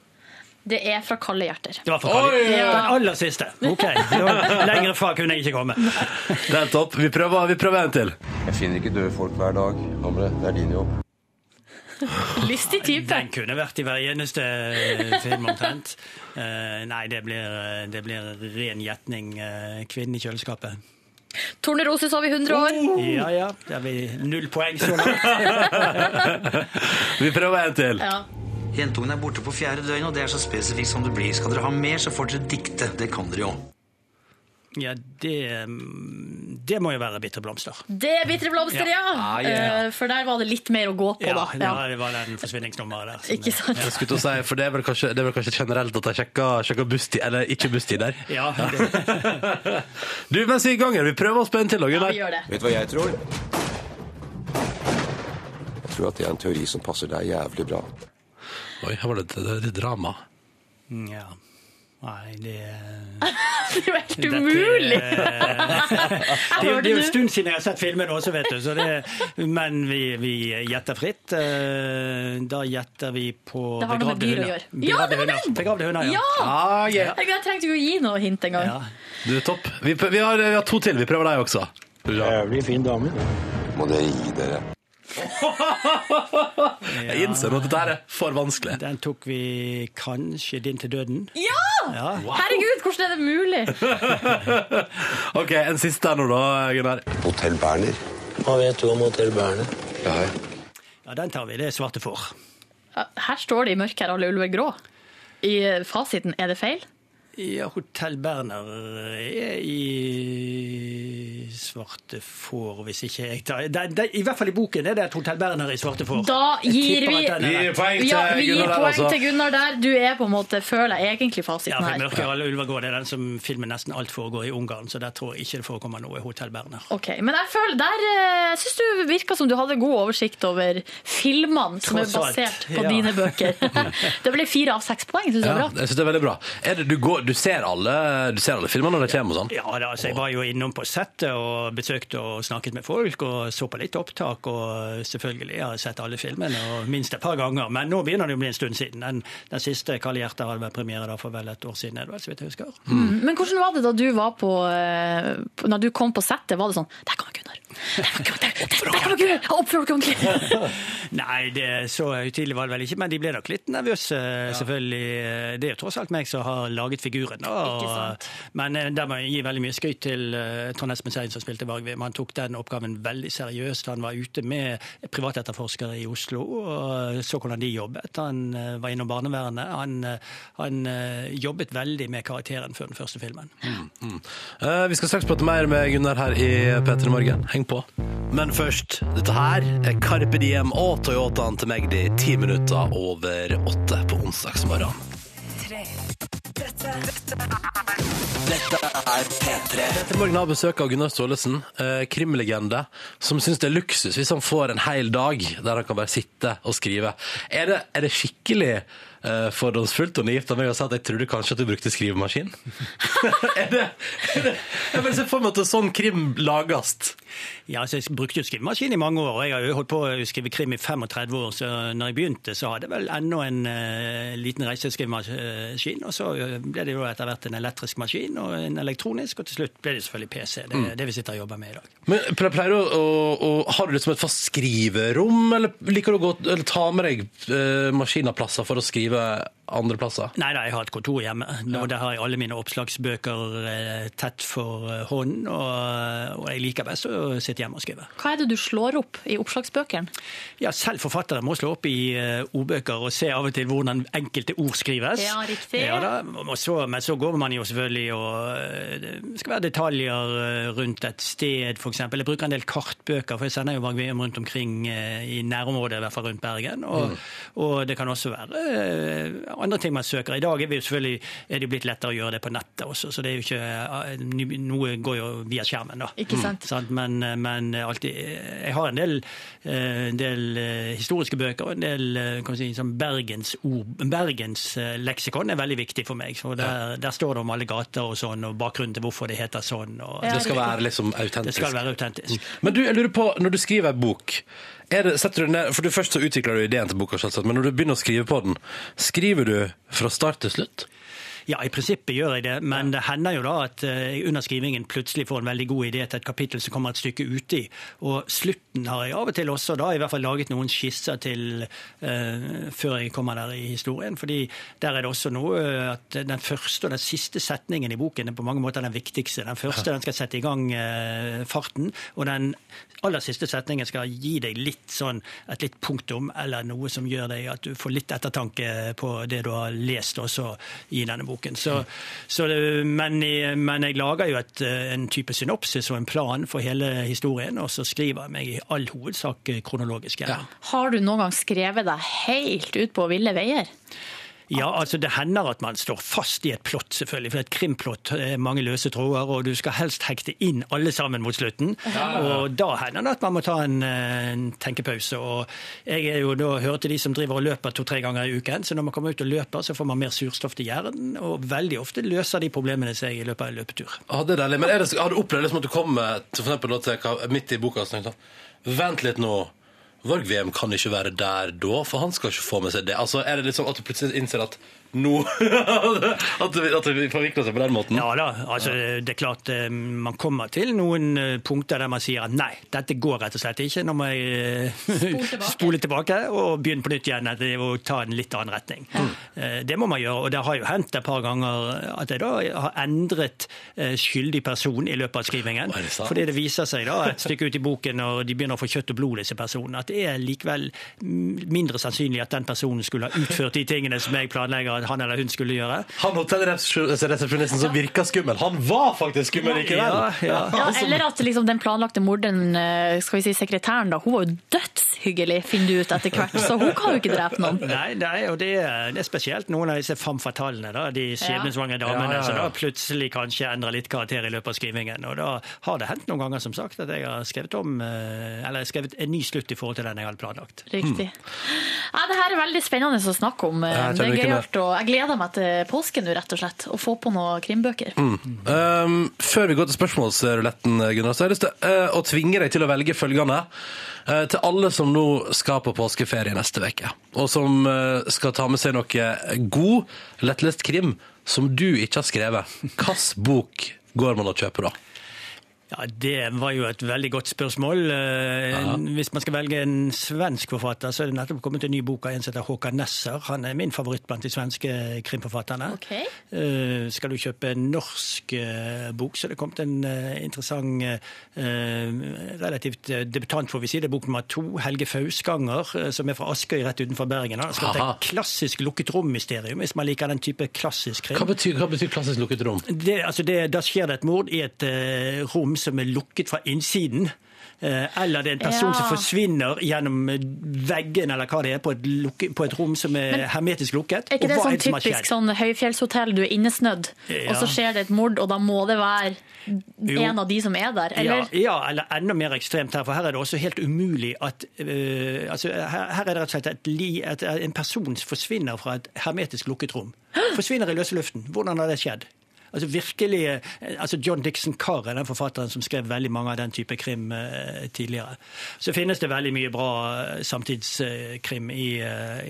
Det er fra Kalde hjerter. Det var fra Kalle. Oi! Den aller siste. Ok, Lengre Lenger fra kunne jeg ikke komme. Det er topp. Vi prøver, vi prøver en til. Jeg finner ikke døde folk hver dag, Hamre. Det er din jobb. [laughs] Lystig type. Den kunne vært i hver eneste film omtrent. Uh, nei, det blir, det blir ren gjetning. Uh, 'Kvinnen i kjøleskapet'. Tornerose sov i 100 år. Ja ja, det blir vi null poeng så langt. [laughs] Vi prøver en til. Ja. Jentungen er borte på fjerde døgn, og det er så spesifikt som det blir. Skal dere ha mer, så får dere dikte. Det kan dere jo. Ja, det, mm, det må jo være 'Bitre blomster'. Det er Bitre blomster, ja! Ja, ja, ja. Eh, For der var det litt mer å gå på, Ja, da. ja, det var den forsvinningsnummeret der. som- Ikke sant? Jeg skulle til å si, for det er vel kanskje, det er vel kanskje generelt at jeg sjekker, sjekker busstid, eller ikke busstid der. Ja, det, [laughs] Du, mens vi er i gang her, vi prøver oss på en til, da, Ja, Gunnar. Vet du hva jeg tror? Jeg tror at det er en teori som passer deg jævlig bra. Oi, her var det det, et drama. ja. Nei, det [laughs] Det er jo helt umulig! [laughs] Det, er jo- det er jo en stund siden jeg har sett filmen også, vet du. Så det, men vi, vi gjetter fritt. Eh, Da gjetter vi på Det har noe med dyr å gjøre. Ja, det var den! Begravde hunder, ja. Ja! Ah, yeah. Jeg trengte jo å gi noe hint engang. Ja. Du er topp. Vi, vi, har, vi har to til. Vi prøver deg også. Jævlig fin dame. Må dere gi dere. [laughs] Jeg innser nå at dette er for vanskelig. Den tok vi kanskje din til døden. Ja! Ja. Herregud, hvordan er det mulig? [laughs] Ok, En siste her nå, da, Gunnar. Hotell Berner. Hva vet du om Hotell Berner? Ja, ja, den tar vi. Det er svarte får. Her står det i mørket her alle ulver grå. I fasiten, er det feil? Ja, Hotell Berner er i svarte får, hvis ikke jeg tar det, det, I hvert fall i boken er det et Hotell Berner i svarte får. Da gir vi gir poeng til Ja, vi gir Gunnar poeng altså. til Gunnar der. Du er på en måte, føler jeg, egentlig Ja, fasiten for her. Mørke alle ulver går, det er den som filmen nesten alt foregår i Ungarn, så der tror jeg ikke det forekommer noe i Hotell Berner. Ok, Men jeg føler, der eh, syns du virka som du hadde god oversikt over filmene som er basert alt, på ja. dine [laughs] bøker. det ble fire av seks poeng. Syns du det er bra? jeg synes det er veldig bra. Er det, du, går, du, ser alle, du ser alle filmene når de kommer og sånn? Ja, da, altså, Jeg var jo innom på settet og besøkte og snakket med folk og så på litt opptak. Og selvfølgelig har jeg sett alle filmene, og minst et par ganger. Men nå begynner det å bli en stund siden. Den, den siste Kalde hjerter hadde vært premiere da for vel et år siden, så vidt jeg husker. Mm. Men hvordan var det da du var på eh, Når du kom på settet, var det sånn Der kommer Gunnar! Der kommer Gunnar! Oppfør dere ordentlig! [laughs] Nei, det, så høytidelig var det vel ikke, men de ble nok litt nervøse, selvfølgelig. Det er jo tross alt meg som har laget figuren. Og, Men eh, der må jeg gi veldig mye skryt til uh, Trond Espen Seien som spilte Vargvim. Han tok den oppgaven veldig seriøst. Han var ute med privatetterforskere i Oslo og så hvordan de jobbet. Han eh, var innom barnevernet. Han, eh, han eh, jobbet veldig med karakteren før den første filmen. Eh, vi skal straks prate mer med Gunnar her i P3 Morgen. Heng på. Men først, dette her er Carpe Diem og Toyotaen til Magdi ti minutter over åtte på onsdagsmorgen. Dette morgen har besøk av Gunnar Staalesen, eh, krimlegende, som syns det er luksus hvis han får en hel dag der han kan bare sitte og skrive. Er det, er det skikkelig eh, fordomsfullt og naivt av meg å si at jeg trodde kanskje at du brukte skrivemaskin? [laughs] er det, er det Jeg bare ser for meg at en sånn krim lages. Ja, altså Jeg brukte jo skrivemaskin i mange år, og jeg har jo holdt på å skrive krim i 35 år. Så når jeg begynte, så hadde jeg vel ennå en uh, liten reiseskrivemaskin. Og så eh, ble det jo etter hvert en elektrisk maskin og en elektronisk, og til slutt ble det selvfølgelig PC. Det er det vi sitter og jobber med i dag. Men pleier du å, å, Har du liksom et fast skriverom, eller liker du å gå, eller ta med deg uh, maskinavplasser for å skrive andre plasser? Nei da, jeg har et kontor hjemme, og der har jeg alle mine oppslagsbøker eh, tett for eh, hånd. Og, og jeg liker best å sitte hjemme og skrive. Hva er det du slår opp i oppslagsbøkene? Ja, selv forfattere må slå opp i eh, ordbøker og se av og til hvordan enkelte ord skrives. Ja, riktig. Ja, da, og så, men så går man jo selvfølgelig og Det skal være detaljer rundt et sted, f.eks. Jeg bruker en del kartbøker, for jeg sender jo Vargveum rundt omkring eh, i nærområdet, i hvert fall rundt Bergen. Og, og det kan også være andre ting man søker. I dag er, vi selvfølgelig, er det blitt lettere å gjøre det på nettet også, så det er jo ikke eh, Noe går jo via skjermen, da. Ikke sant? Sant? Men, men alltid, jeg har en del, eh, en del eh, historiske bøker og en del eh, kan si, sånn Bergens, ord, Bergens eh, leksikon er veldig viktig for meg. For der, der står det om alle gater og sånn, og bakgrunnen til hvorfor det heter sånn. Og, Det skal være liksom autentisk. Det skal være autentisk. Men du, jeg lurer på, når du skriver en bok det, du ned, for du Først så utvikler du ideen til boka, men når du begynner å skrive på den, skriver du fra start til slutt? Ja, i prinsippet gjør jeg det, men det hender jo da at eh, jeg under skrivingen plutselig får en veldig god idé til et kapittel som kommer et stykke uti. Og slutten har jeg av og til også da i hvert fall laget noen skisser til uh, før jeg kommer der i historien. fordi der er det også noe eh, at den første og den siste setningen i boken er på mange måter den viktigste. Den første den skal sette i gang uh, farten, og den aller siste setningen skal gi deg litt sånn et litt punktum, eller noe som gjør deg at du får litt ettertanke på det du har lest også i denne boken. Så, så det, men, jeg- men jeg lager jo et, eh, en type synopsis og en plan for hele historien, og så skriver jeg meg i all hovedsak eh, kronologisk Ja. Har du noen gang skrevet deg helt ut på ville veier? Ja, altså Det hender at man står fast i et plott, selvfølgelig. For et krimplott er mange løse tråder, og du skal helst hekte inn alle sammen mot slutten. Og da hender det at man må ta en, eh, en tenkepause. Og jeg er jo da hører til de som driver og løper to-tre ganger i uken, så når man kommer ut og løper, så får man mer surstoff til hjernen, og veldig ofte løser de problemene seg i løpet av en løpetur. Ja, det er deilig. Men er det, har du opplevd liksom at du kommer til, for eksempel, til, midt i boka og tenker sånn Vent litt nå. Varg-VM kan ikke være der da, for han skal ikke få med seg det. Altså, Er det litt sånn at du plutselig innser at nå [laughs] At det, at det forvikler seg på den måten? Ja da, altså det er klart eh, man kommer til noen eh, punkter der man sier at nei, dette går rett og slett ikke. Nå må jeg tilbake. [laughs] spole tilbake og begynne på nytt igjen etter å ta en litt annen retning. Eh, Det må man gjøre, og det har jo hendt et par ganger at jeg da har endret eh, skyldig person i løpet av skrivingen. Det? Fordi det viser seg da et stykke ut i boken når de begynner å få kjøtt og blod, disse personene, at det er likevel mm, mindre sannsynlig at den personen skulle ha utført de tingene som jeg planlegger han eller hun skulle gjøre. Han hotellresepsjonisten som virka skummel, han var faktisk skummel likevel! Ja, ja. Ja, eller at liksom den planlagte morderen, eh, skal vi si sekretæren, da, hun var jo dødshyggelig, finner du ut etter hvert. Så hun kan jo ikke drepe noen. [laughs] Nei, nei og det, det er spesielt noen av disse femme fatalene, da, de skjebnesvangre damene, Ja, ja, ja. som da plutselig kanskje endrer litt karakter i løpet av skrivingen. Og da har det hendt noen ganger, som sagt, at jeg har skrevet om, eh, eller skrevet en ny slutt i forhold til den jeg hadde planlagt. Riktig. Ja, det her er veldig spennende å snakke om. Jeg Det er gøyalt gøyalt, jeg gleder meg til påsken nå, rett og slett. Å få på noen krimbøker. Um, før vi går til spørsmålsruletten, Gunnar, så har jeg lyst til uh, å tvinge deg til å velge følgende. Uh, til alle som nå skal på påskeferie neste uke, og som uh, skal ta med seg noe god, lettlest krim som du ikke har skrevet. Hvilken bok går man og kjøper da? Ja, Det var jo et veldig godt spørsmål. Aha. Hvis man skal velge en svensk forfatter, så er det nettopp kommet en ny bok av en som heter Håkan Nesser. Han er min favoritt blant de svenske krimforfatterne. Ok. Eh, Skal du kjøpe en norsk eh, bok, så er det kommet en eh, interessant, eh, relativt eh, debutant, får vi si. Det er bok nummer to, Helge Fausganger, eh, som er fra Askøy rett utenfor Bergen. Han har skrevet et klassisk lukket rom-mysterium, hvis man liker den type klassisk krim. Hva betyr, hva betyr klassisk lukket rom? Det, altså det, da skjer det et mord i et eh, rom som er lukket fra innsiden. Eh, eller det er en person Ja. som forsvinner gjennom eh, veggen eller hva det er, på et, lukke, på et rom som er Men- hermetisk lukket. Er ikke det sånn typisk sånn høyfjellshotell, du er innesnødd, Ja. og så skjer det et mord, og da må det være Jo. en av de som er der, eller? Ja, ja, eller enda mer ekstremt her, for her er det også helt umulig at uh, altså, her, her er det rett og slett et, li- at en person forsvinner fra et hermetisk lukket rom. Forsvinner i løse luften. Hvordan har det skjedd? Altså virkelig, eh, altså John Dixon Carr er den forfatteren som skrev veldig mange av den type krim eh, tidligere. Så finnes det veldig mye bra eh, samtidskrim i,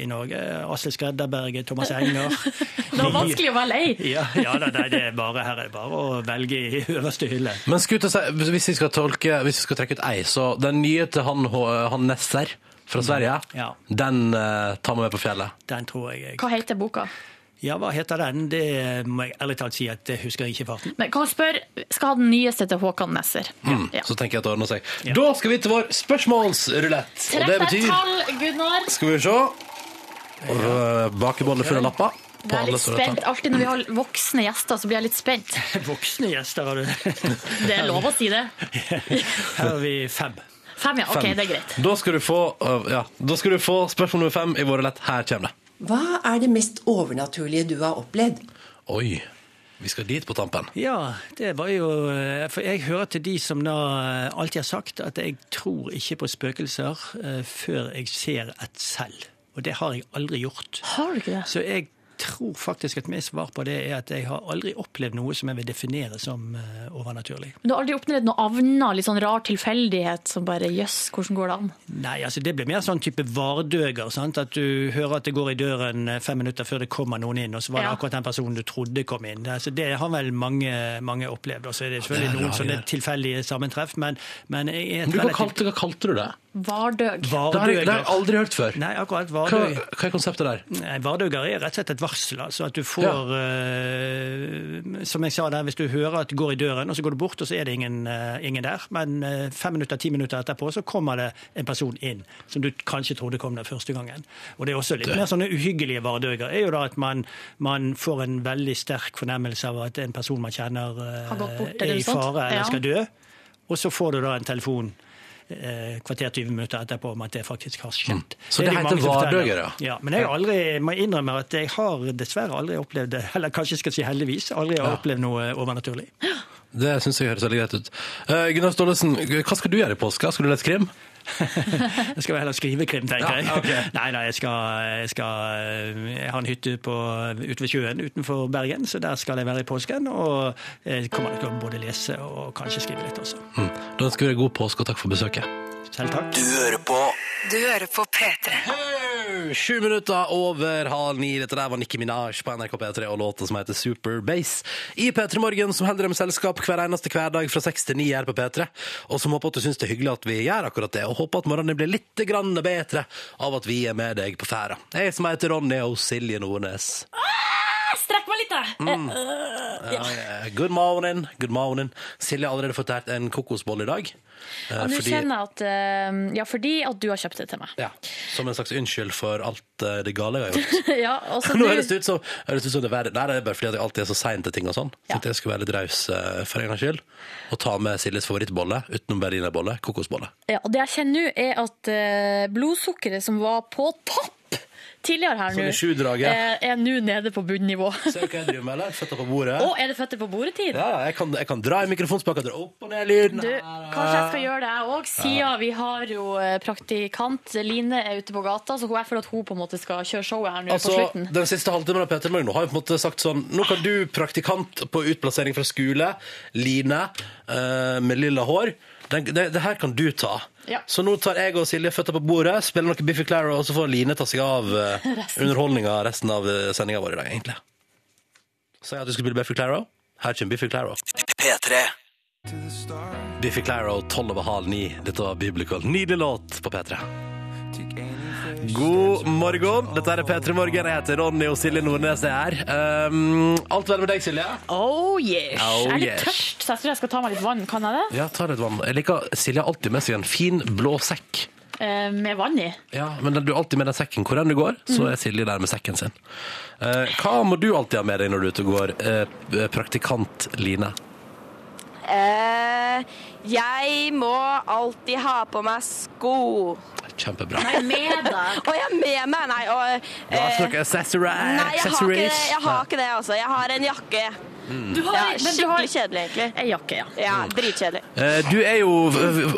i Norge. Asle Skredderberget, Thomas Enger. [laughs] Det var vanskelig å være lei. [laughs] Ja, ja da, nei, det er bare, her er det bare å velge i [laughs] øverste hylle. Men hvis vi skal tolke, hvis vi skal trekke ut ei, så den nye til han, han Nesser fra Sverige, Ja. den tar vi med på fjellet. Den tror jeg Hva heter boka? Ja, hva heter den? Det må jeg ærlig talt si at det husker jeg ikke i farten. Men kan du spørre, skal ha den nyeste til Håkan Nesser. Mm, Ja. Så tenker jeg at det ordner seg. Da skal vi til vår spørsmålsrulett. Og det betyr tall, Gunnar. Skal vi se. Og øh, Bakebåndet full av lapper. Jeg er litt spent. Alltid når vi har voksne gjester, så blir jeg litt spent. [laughs] Voksne gjester har du. [laughs] Det er lov å si det. [laughs] Her har vi fem. Fem, ja. Ok, Fem. det er greit. Da skal, du få, øh, ja, da skal du få spørsmål nummer fem i vår lett. Her kommer det. Hva er det mest overnaturlige du har opplevd? Oi. Vi skal dit på tampen. Ja, det var jo eh, For jeg hører til de som da eh, alltid har sagt at jeg tror ikke på spøkelser eh, før jeg ser et selv. Og det har jeg aldri gjort. Har du ikke det? Så jeg tror faktisk at mitt svar på det er at jeg har aldri opplevd noe som jeg vil definere som eh, overnaturlig. Men du har aldri opplevd noe avna, litt sånn rar tilfeldighet som bare jøss, hvordan går det an? Nei, altså det blir mer sånn type vardøger. Sant? At du hører at det går i døren eh, fem minutter før det kommer noen inn, og så var det Ja. akkurat den personen du trodde kom inn. Altså det har vel mange, mange opplevd. Og så er det det selvfølgelig er noen sånne tilfeldige sammentreff, men, men jeg er et Men hva relativt- kalte, hva kalte du det? Vardøg. Det har jeg, det har jeg aldri hørt før. Nei, akkurat Hva, vardøg. hva er konseptet der? Nei, Vardøger er rett og slett et varsel. altså at du får eh, Som jeg sa der, hvis du hører at det går i døren, og så går du bort, og så er det ingen, uh, ingen der. Men uh, fem minutter, ti minutter etterpå så kommer det en person inn som du kanskje trodde kom der første gangen. Og det er også litt mer sånne uhyggelige vardøger. er jo da at man, man får en veldig sterk fornemmelse av at en person man kjenner bort, er i fare eller Ja. skal dø. Og så får du da en telefon eh, kvarter 20 minutter etterpå om at det faktisk har skjedd. Mm. Så det, det heter vardøger, ja? Ja, men jeg har aldri, må innrømme at jeg har dessverre aldri opplevd det, eller kanskje jeg skal si heldigvis, aldri har opplevd noe overnaturlig. Det syns jeg høres veldig greit ut. Uh, Gunnar Staalesen, hva skal du gjøre i påska? Skal du lese krim? [laughs] Jeg skal vel heller skrive krim, tenker jeg. Ja, okay. [laughs] Nei, nei, jeg skal, jeg skal Jeg har en hytte på, ute ved sjøen utenfor Bergen, så der skal jeg være i påsken. Og jeg kommer nok til å både lese og kanskje skrive litt også. Mm. Da ønsker vi deg god påske, og takk for besøket. Selv takk. Du hører på Du hører på P3. Sju minutter over halv ni. Dette der var Nikki Minaj på NRK P3 og låta som heter Super Bass. I P3 Morgen som holder dem selskap hver eneste hverdag fra seks til ni her på P3. Og som håper at du syns det er hyggelig at vi gjør akkurat det, og håper at morgenen blir litt grann bedre av at vi er med deg på ferda. Jeg som heter Ronny og Silje Nordnes. Meg litt, da! Mm. Ja, ja. Good morning, good morning. Silje har allerede fått tært en kokosbolle i dag. Eh, Og nå fordi- kjenner jeg at eh, Ja, fordi at du har kjøpt det til meg. ja, som en slags unnskyld for alt eh, det gale jeg har gjort. [laughs] ja, og så [laughs] Nå nå- høres det ut som, høres det ut som det er verre. Nei, det er bare fordi at jeg alltid er så sein til ting og sånn. Så at jeg skulle være litt raus eh, for en gangs skyld. Og ta med Siljes favorittbolle utenom berlinerbolle, kokosbolle. Ja, og det jeg kjenner nå, er at eh, blodsukkeret som var på topp tidligere her Sånn nå, eh, er nå nede på bunnivå. [laughs] Ser du hva jeg driver med, eller? Føtter på bordet. Å, er det føtter på bordet-tid? Ja, jeg kan, jeg kan dra i mikrofonspakka dra opp og ned lyden. Du, kanskje jeg skal gjøre det jeg òg, siden vi har jo eh, praktikant Line er ute på gata, så jeg føler at hun på en måte skal kjøre showet her nå Altså, på slutten. Den siste halvtimen av Peter Magno har jo på en måte sagt sånn Nå kan du, praktikant på utplassering fra skole, Line eh, med lilla hår, det her kan du ta. Ja. Så nå tar jeg og Silje føtta på bordet, spiller noe Biffy Claro, og så får Line ta seg av uh, [laughs] Resten. underholdninga resten av uh, sendinga vår i dag, egentlig. Sa jeg at du skulle spille Biffy Claro? Her kommer Biffy Claro. P3. Biffy Claro, tolv over halv ni. Dette var Biblical. Nydelig låt på P3. God morgen. Dette er P3 Morgen. Jeg heter Ronny, og Silje Nordnes er her. Um, alt vel med deg, Silje? Oh yes! Oh, jeg er litt yes. tørst, så jeg tror jeg skal ta meg litt vann. Kan jeg det? Ja, ta litt vann. Jeg liker Silje har alltid med seg en fin blå sekk. Eh, med vann i. Ja, Men du er alltid med den sekken. Hvor enn du går, så er Silje der med sekken sin. Eh, hva må du alltid ha med deg når du er ute og går, eh, praktikant Line? Eh, jeg må alltid ha på meg sko. Kjempebra. Nei, med deg. og jeg er med meg? Nei, og, Du har ikke noe accessori- nei jeg har ikke det. Jeg har ikke det, altså. Jeg har en jakke. Du har, Ja, skikkelig har kjedelig, egentlig. Ei jakke, ja. Ja, Dritkjedelig. Eh, Du er jo,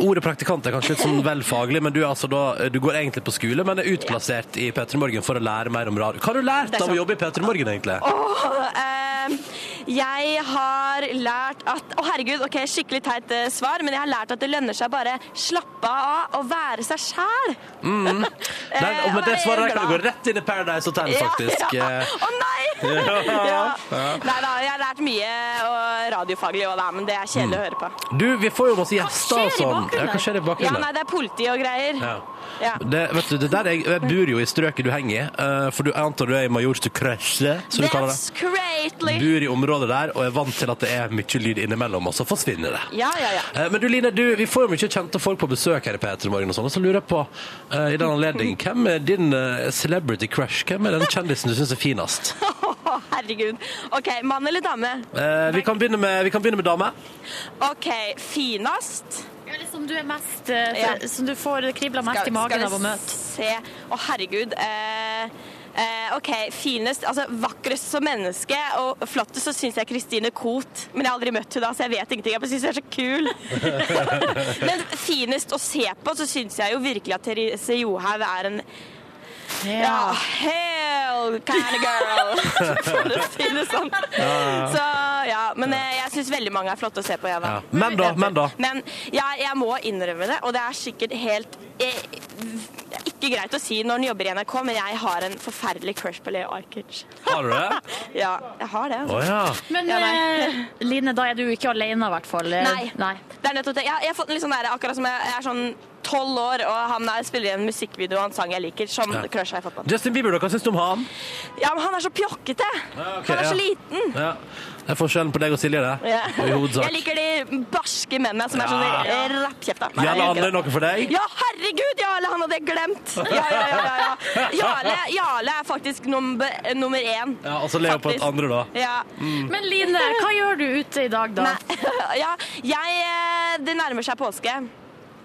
Ordet praktikant er kanskje litt sånn vel faglig, men du, er altså da, du går egentlig på skole, men er utplassert i P3 Morgen for å lære mer om radio. Hva har du lært av å jobbe i P3 Morgen, egentlig? Oh, eh, jeg har lært at Å, herregud, ok, skikkelig teit eh, svar, men jeg har lært at det lønner seg bare slappe av og være seg sjæl. Mm. [laughs] Nei, Eh, men det svaret der kan du gå rett inn i Paradise Hotel, faktisk. Ja, Eh, ja. Å nei! [laughs] Ja. Ja. Ja. Nei da, jeg har lært mye og radiofaglig òg, men det er kjedelig å høre på. Du, vi får jo masse gjester og sånn. Ja, hva skjer i Ja, bakgrunnen? nei, det er politi og greier. Ja. Ja. Det, vet du, det der, jeg, jeg bor jo i strøket du henger i, eh, for du, jeg antar du er i Majorstukrøsje, som du kaller det. That's greatly. Bor i området der og er vant til at det er mye lyd innimellom, og så forsvinner det. Ja, ja, ja. Eh, Men du Line, du, vi får jo mye kjente folk på besøk her i P3 Morgen og sånn, og så lurer jeg på, eh, i den anledning, [laughs] hvem er din eh, celebrity crush? Hvem er den kjendisen du syns er finest? [laughs] Å, herregud. OK, mann eller dame? Eh, vi, kan begynne med, vi kan begynne med dame. OK, finest. Ja, liksom du er mest eh, Ja. Som du får kribla mest Skal- i magen av å møte. Skal vi. Se. Å, herregud. Eh, Eh, OK, finest Altså vakrest som menneske og flottest så syns jeg Christine Koht. Men jeg har aldri møtt henne så jeg vet ingenting. Jeg bare syns hun er så kul. [laughs] Men finest å se på, så syns jeg jo virkelig at Therese Johaug er en ja, hell kind of girl, [laughs] for å si det sånn. Ja. Så ja, Men jeg, jeg syns veldig mange er flotte å se på. Ja, da. Ja. Men da, men da. Men ja, jeg må innrømme det, og det er sikkert helt jeg, ikke greit å si når en jobber i NRK, men jeg har en forferdelig crush på Leo Ajkic. Har du det? [laughs] Ja, jeg har det. altså. Oh, ja. Men Ja, eh, Line, da er du ikke alene, i hvert fall. Nei. Nei. Det er nettopp det. Jeg, jeg har fått en litt sånn der, akkurat som jeg, jeg er sånn tolv år, og han er, spiller i en musikkvideo og en sang jeg liker. som Ja. crush har fått på. Justin Bieber, hva syns du om han? Ja, men han er så pjokkete! ok, han er så liten. Ja. Det er forskjellen på deg og Silje, det. Ja. I hovedsak. Jeg liker de barske mennene som er sånn Ja. rappkjefta. Jarle Andøy noe for deg? Ja, herregud, Jarle! Han hadde jeg glemt! Ja, ja, ja, ja, ja. Jarle, Jarle er faktisk nummer, nummer én. Ja, Og så Leo på et Faktisk. andre, da. Ja. Men Line, hva gjør du ute i dag, da? [laughs] ja, jeg eh, Det nærmer seg påske.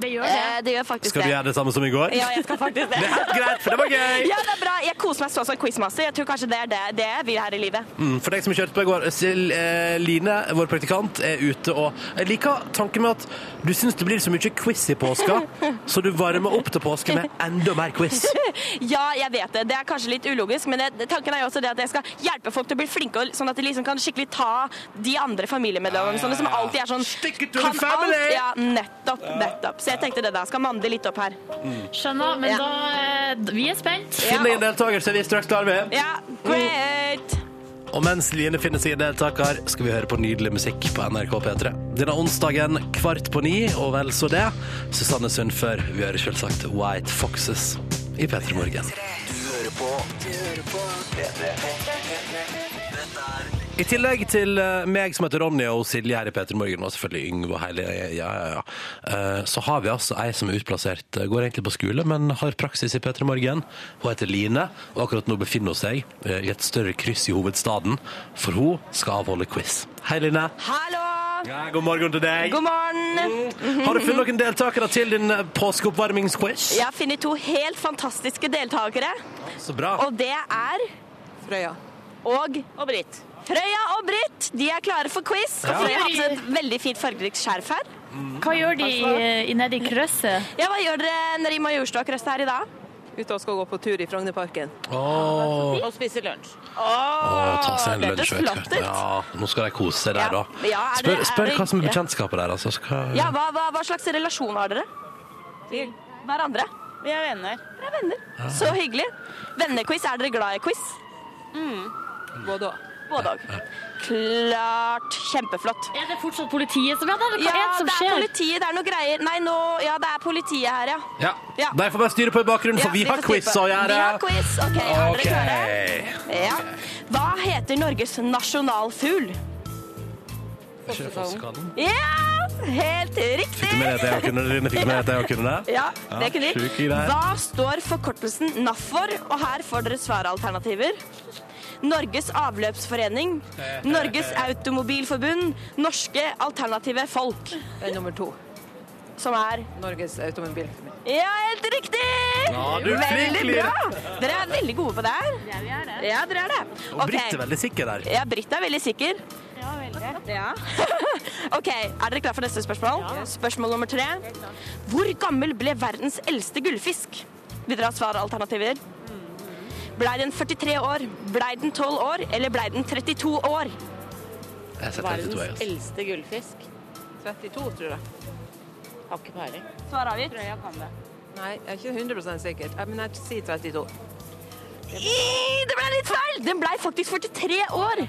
Det gjør det. det gjør faktisk Skal du gjøre det samme som i går? Ja, jeg skal faktisk det. Det er helt greit, for det var gøy! Ja, det er bra. Jeg koser meg sånn som quizmaster. Jeg tror kanskje det er det, det jeg vil her i livet. Mm, for deg som kjørte på i går, Sil, eh, Line, vår praktikant, er ute og Jeg liker tanken med at du syns det blir så mye quiz i påska, [laughs] så du varmer opp til påske med enda mer quiz. [laughs] Ja, jeg vet det. Det er kanskje litt ulogisk, men det, tanken er jo også det at jeg skal hjelpe folk til å bli flinke, sånn at de liksom kan skikkelig ta de andre familiemedlemmene sånne som alltid er sånn to the family! Ja, nettopp, nettopp. Så jeg tenkte det der skal mande litt opp her. Skjønner, men da eh, Vi er spent. Finn deg en deltaker, så er vi straks klare med. Ja, great! Og mens Line finner sin deltaker, skal vi høre på nydelig musikk på NRK P3. Denne onsdagen kvart på ni, og vel så det. Susanne Sundfør. Vi hører selvsagt White Foxes i P3 Morgen. Du hører på Du hører på I tillegg til eh, meg som heter Ronny og Silje her i P3 Morgen, og selvfølgelig Yngve og hele ja, ja, ja. Eh, så har vi altså ei som er utplassert, eh, går egentlig på skole, men har praksis i P3 Morgen. Hun heter Line, og akkurat nå befinner hun seg i et større kryss i hovedstaden, for hun skal avholde quiz. Hei, Line. Hallo! Ja, god morgen til deg. God morgen! Har du funnet noen deltakere til din påskeoppvarmingsquiz? Jeg har funnet to helt fantastiske deltakere, Så bra. og det er Frøya. Og, og Britt. Frøya og Britt de er klare for quiz. Og. Frøya har på seg et veldig fint fargerikt skjerf her. Hva gjør de i- nede i krøsset? Ja, Hva gjør dere nede i Majorstua-krøsset her i dag? Ute og skal gå på tur i Frognerparken. Åh. Og spise lunsj. Åh, ta seg en det lunsj. vet flott du. ut. Ja, nå skal de kose seg der, da. Ja, er Spør, det- er spør det- hva som er bekjentskapet der. Altså. Hva- Ja, hva, hva, hva slags relasjon har dere? Til Hverandre? Vi er venner. Dere er venner. Så hyggelig. Vennequiz, er dere glad i quiz? Både òg. Både òg. Klart. Kjempeflott. Er det fortsatt politiet som er det Hva Ja, er det som det er politiet. Det er noe greier. Nei, nå Ja, det er politiet her, ja. Ja. Ja. De får bare styre på i bakgrunnen, for Ja, vi vi har quiz å gjøre. Vi har quiz. OK, er dere klare? Ja. Hva heter Norges nasjonalfugl? Fossekallen? Ja, helt riktig! Fikk du med deg at jeg kunne det? Line? Fikk du med deg at jeg kunne det? [laughs] Ja, det kunne vi. Hva står forkortelsen NAF for? Og her får dere svaralternativer. Norges avløpsforening, Norges automobilforbund, Norske alternative folk. Det er nummer to. Som er Norges Automobilforbund. Ja, helt riktig! Ja, du er veldig bra! Dere er veldig gode på det her. Ja, dere er det. Og Britt er veldig sikker der. Ja, Britt er veldig sikker. Ja, veldig. Ja. [laughs] OK, er dere klare for neste spørsmål? Ja. Spørsmål nummer tre. Hvor gammel ble verdens eldste gullfisk? Vil dere ha svaralternativer? Blei den 43 år, blei den 12 år, eller blei den 32 år? Jeg setter 32, jeg. altså. eldste gullfisk. 32, tror jeg. Har ikke peiling. Svar avgitt? Tror jeg kan det. Nei, jeg er ikke 100 sikker. Ja, Men jeg sier 32. I, det ble litt feil! Den blei faktisk 43 år.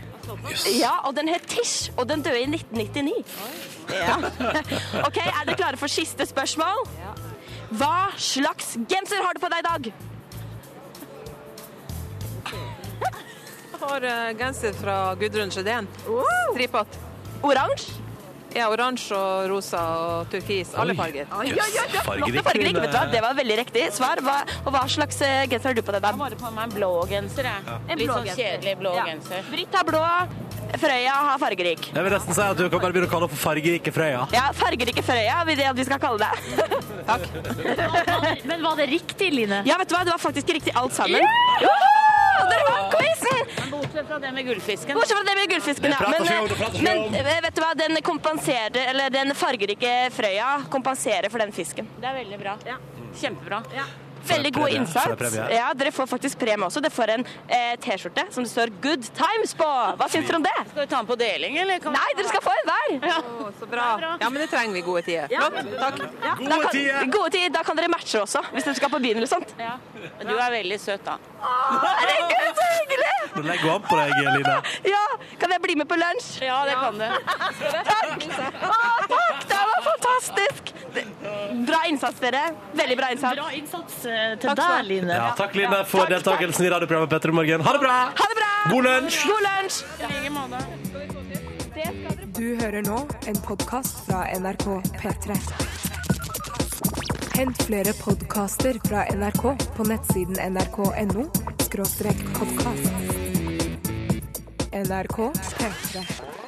Ja, og den het Tish, og den døde i 1999. Ja. [laughs] OK, er dere klare for siste spørsmål? Hva slags genser har du på deg i dag? Har eh, genser fra Gudrun Sjødén. Stripete. Oransje? Ja, oransje og rosa og turkis. Alle Oi. farger. Oi, oi, oi, oi, Fargerik. Vet du hva? Det var veldig riktig svar. Hva, og hva slags eh, genser har du på deg? da? Jeg har bare på meg en blå genser. Jeg. En Litt sånn kjedelig blå Ja. genser. Britt har blå, Frøya har fargerik. Jeg vil nesten si at du kan bare begynne å kalle henne for fargerike Frøya. Ja, fargerike Frøya vil det at vi skal kalle det. [laughs] Men var det riktig, Line? Ja, vet du hva? Det var faktisk riktig alt sammen. Yeah! Dere vant quizen! Bortsett fra det med gullfisken. Bortsett fra det med gullfisken, ja. Men, vi men eh, vet du hva, den kompenserer, eller den fargerike frøya kompenserer for den fisken. Det er veldig bra. Kjempebra. Veldig god innsats. Ja, Dere får faktisk premie også. Dere får en eh, T-skjorte som det står 'Good Times' på. Hva syns dere om det? Skal vi ta den på deling, eller? Nei, dere skal få en hver. Å, så bra. Ja, men det trenger vi gode tider. Ja. Flott. Takk. Gode kan, gode tider. Da kan dere matche også, hvis dere skal på byen eller sånt. Ja. du er veldig søt, da. Herregud, så hyggelig! Nå legger hun an på deg, Line. Ja, Kan jeg bli med på lunsj? Ja, det kan du. Takk! Å, takk! Det var fantastisk! Bra innsats, dere. Veldig bra innsats. Bra innsats eh, til Takk deg. Line. Ja, takk, Line, for deltakelsen i radioprogrammet Petter i morgen. Ha det bra! Ha det bra! God lunsj! God lunsj! Du hører nå en podkast fra NRK P3. Hent flere podkaster fra NRK på nettsiden nrk.no podkast. NRK P3.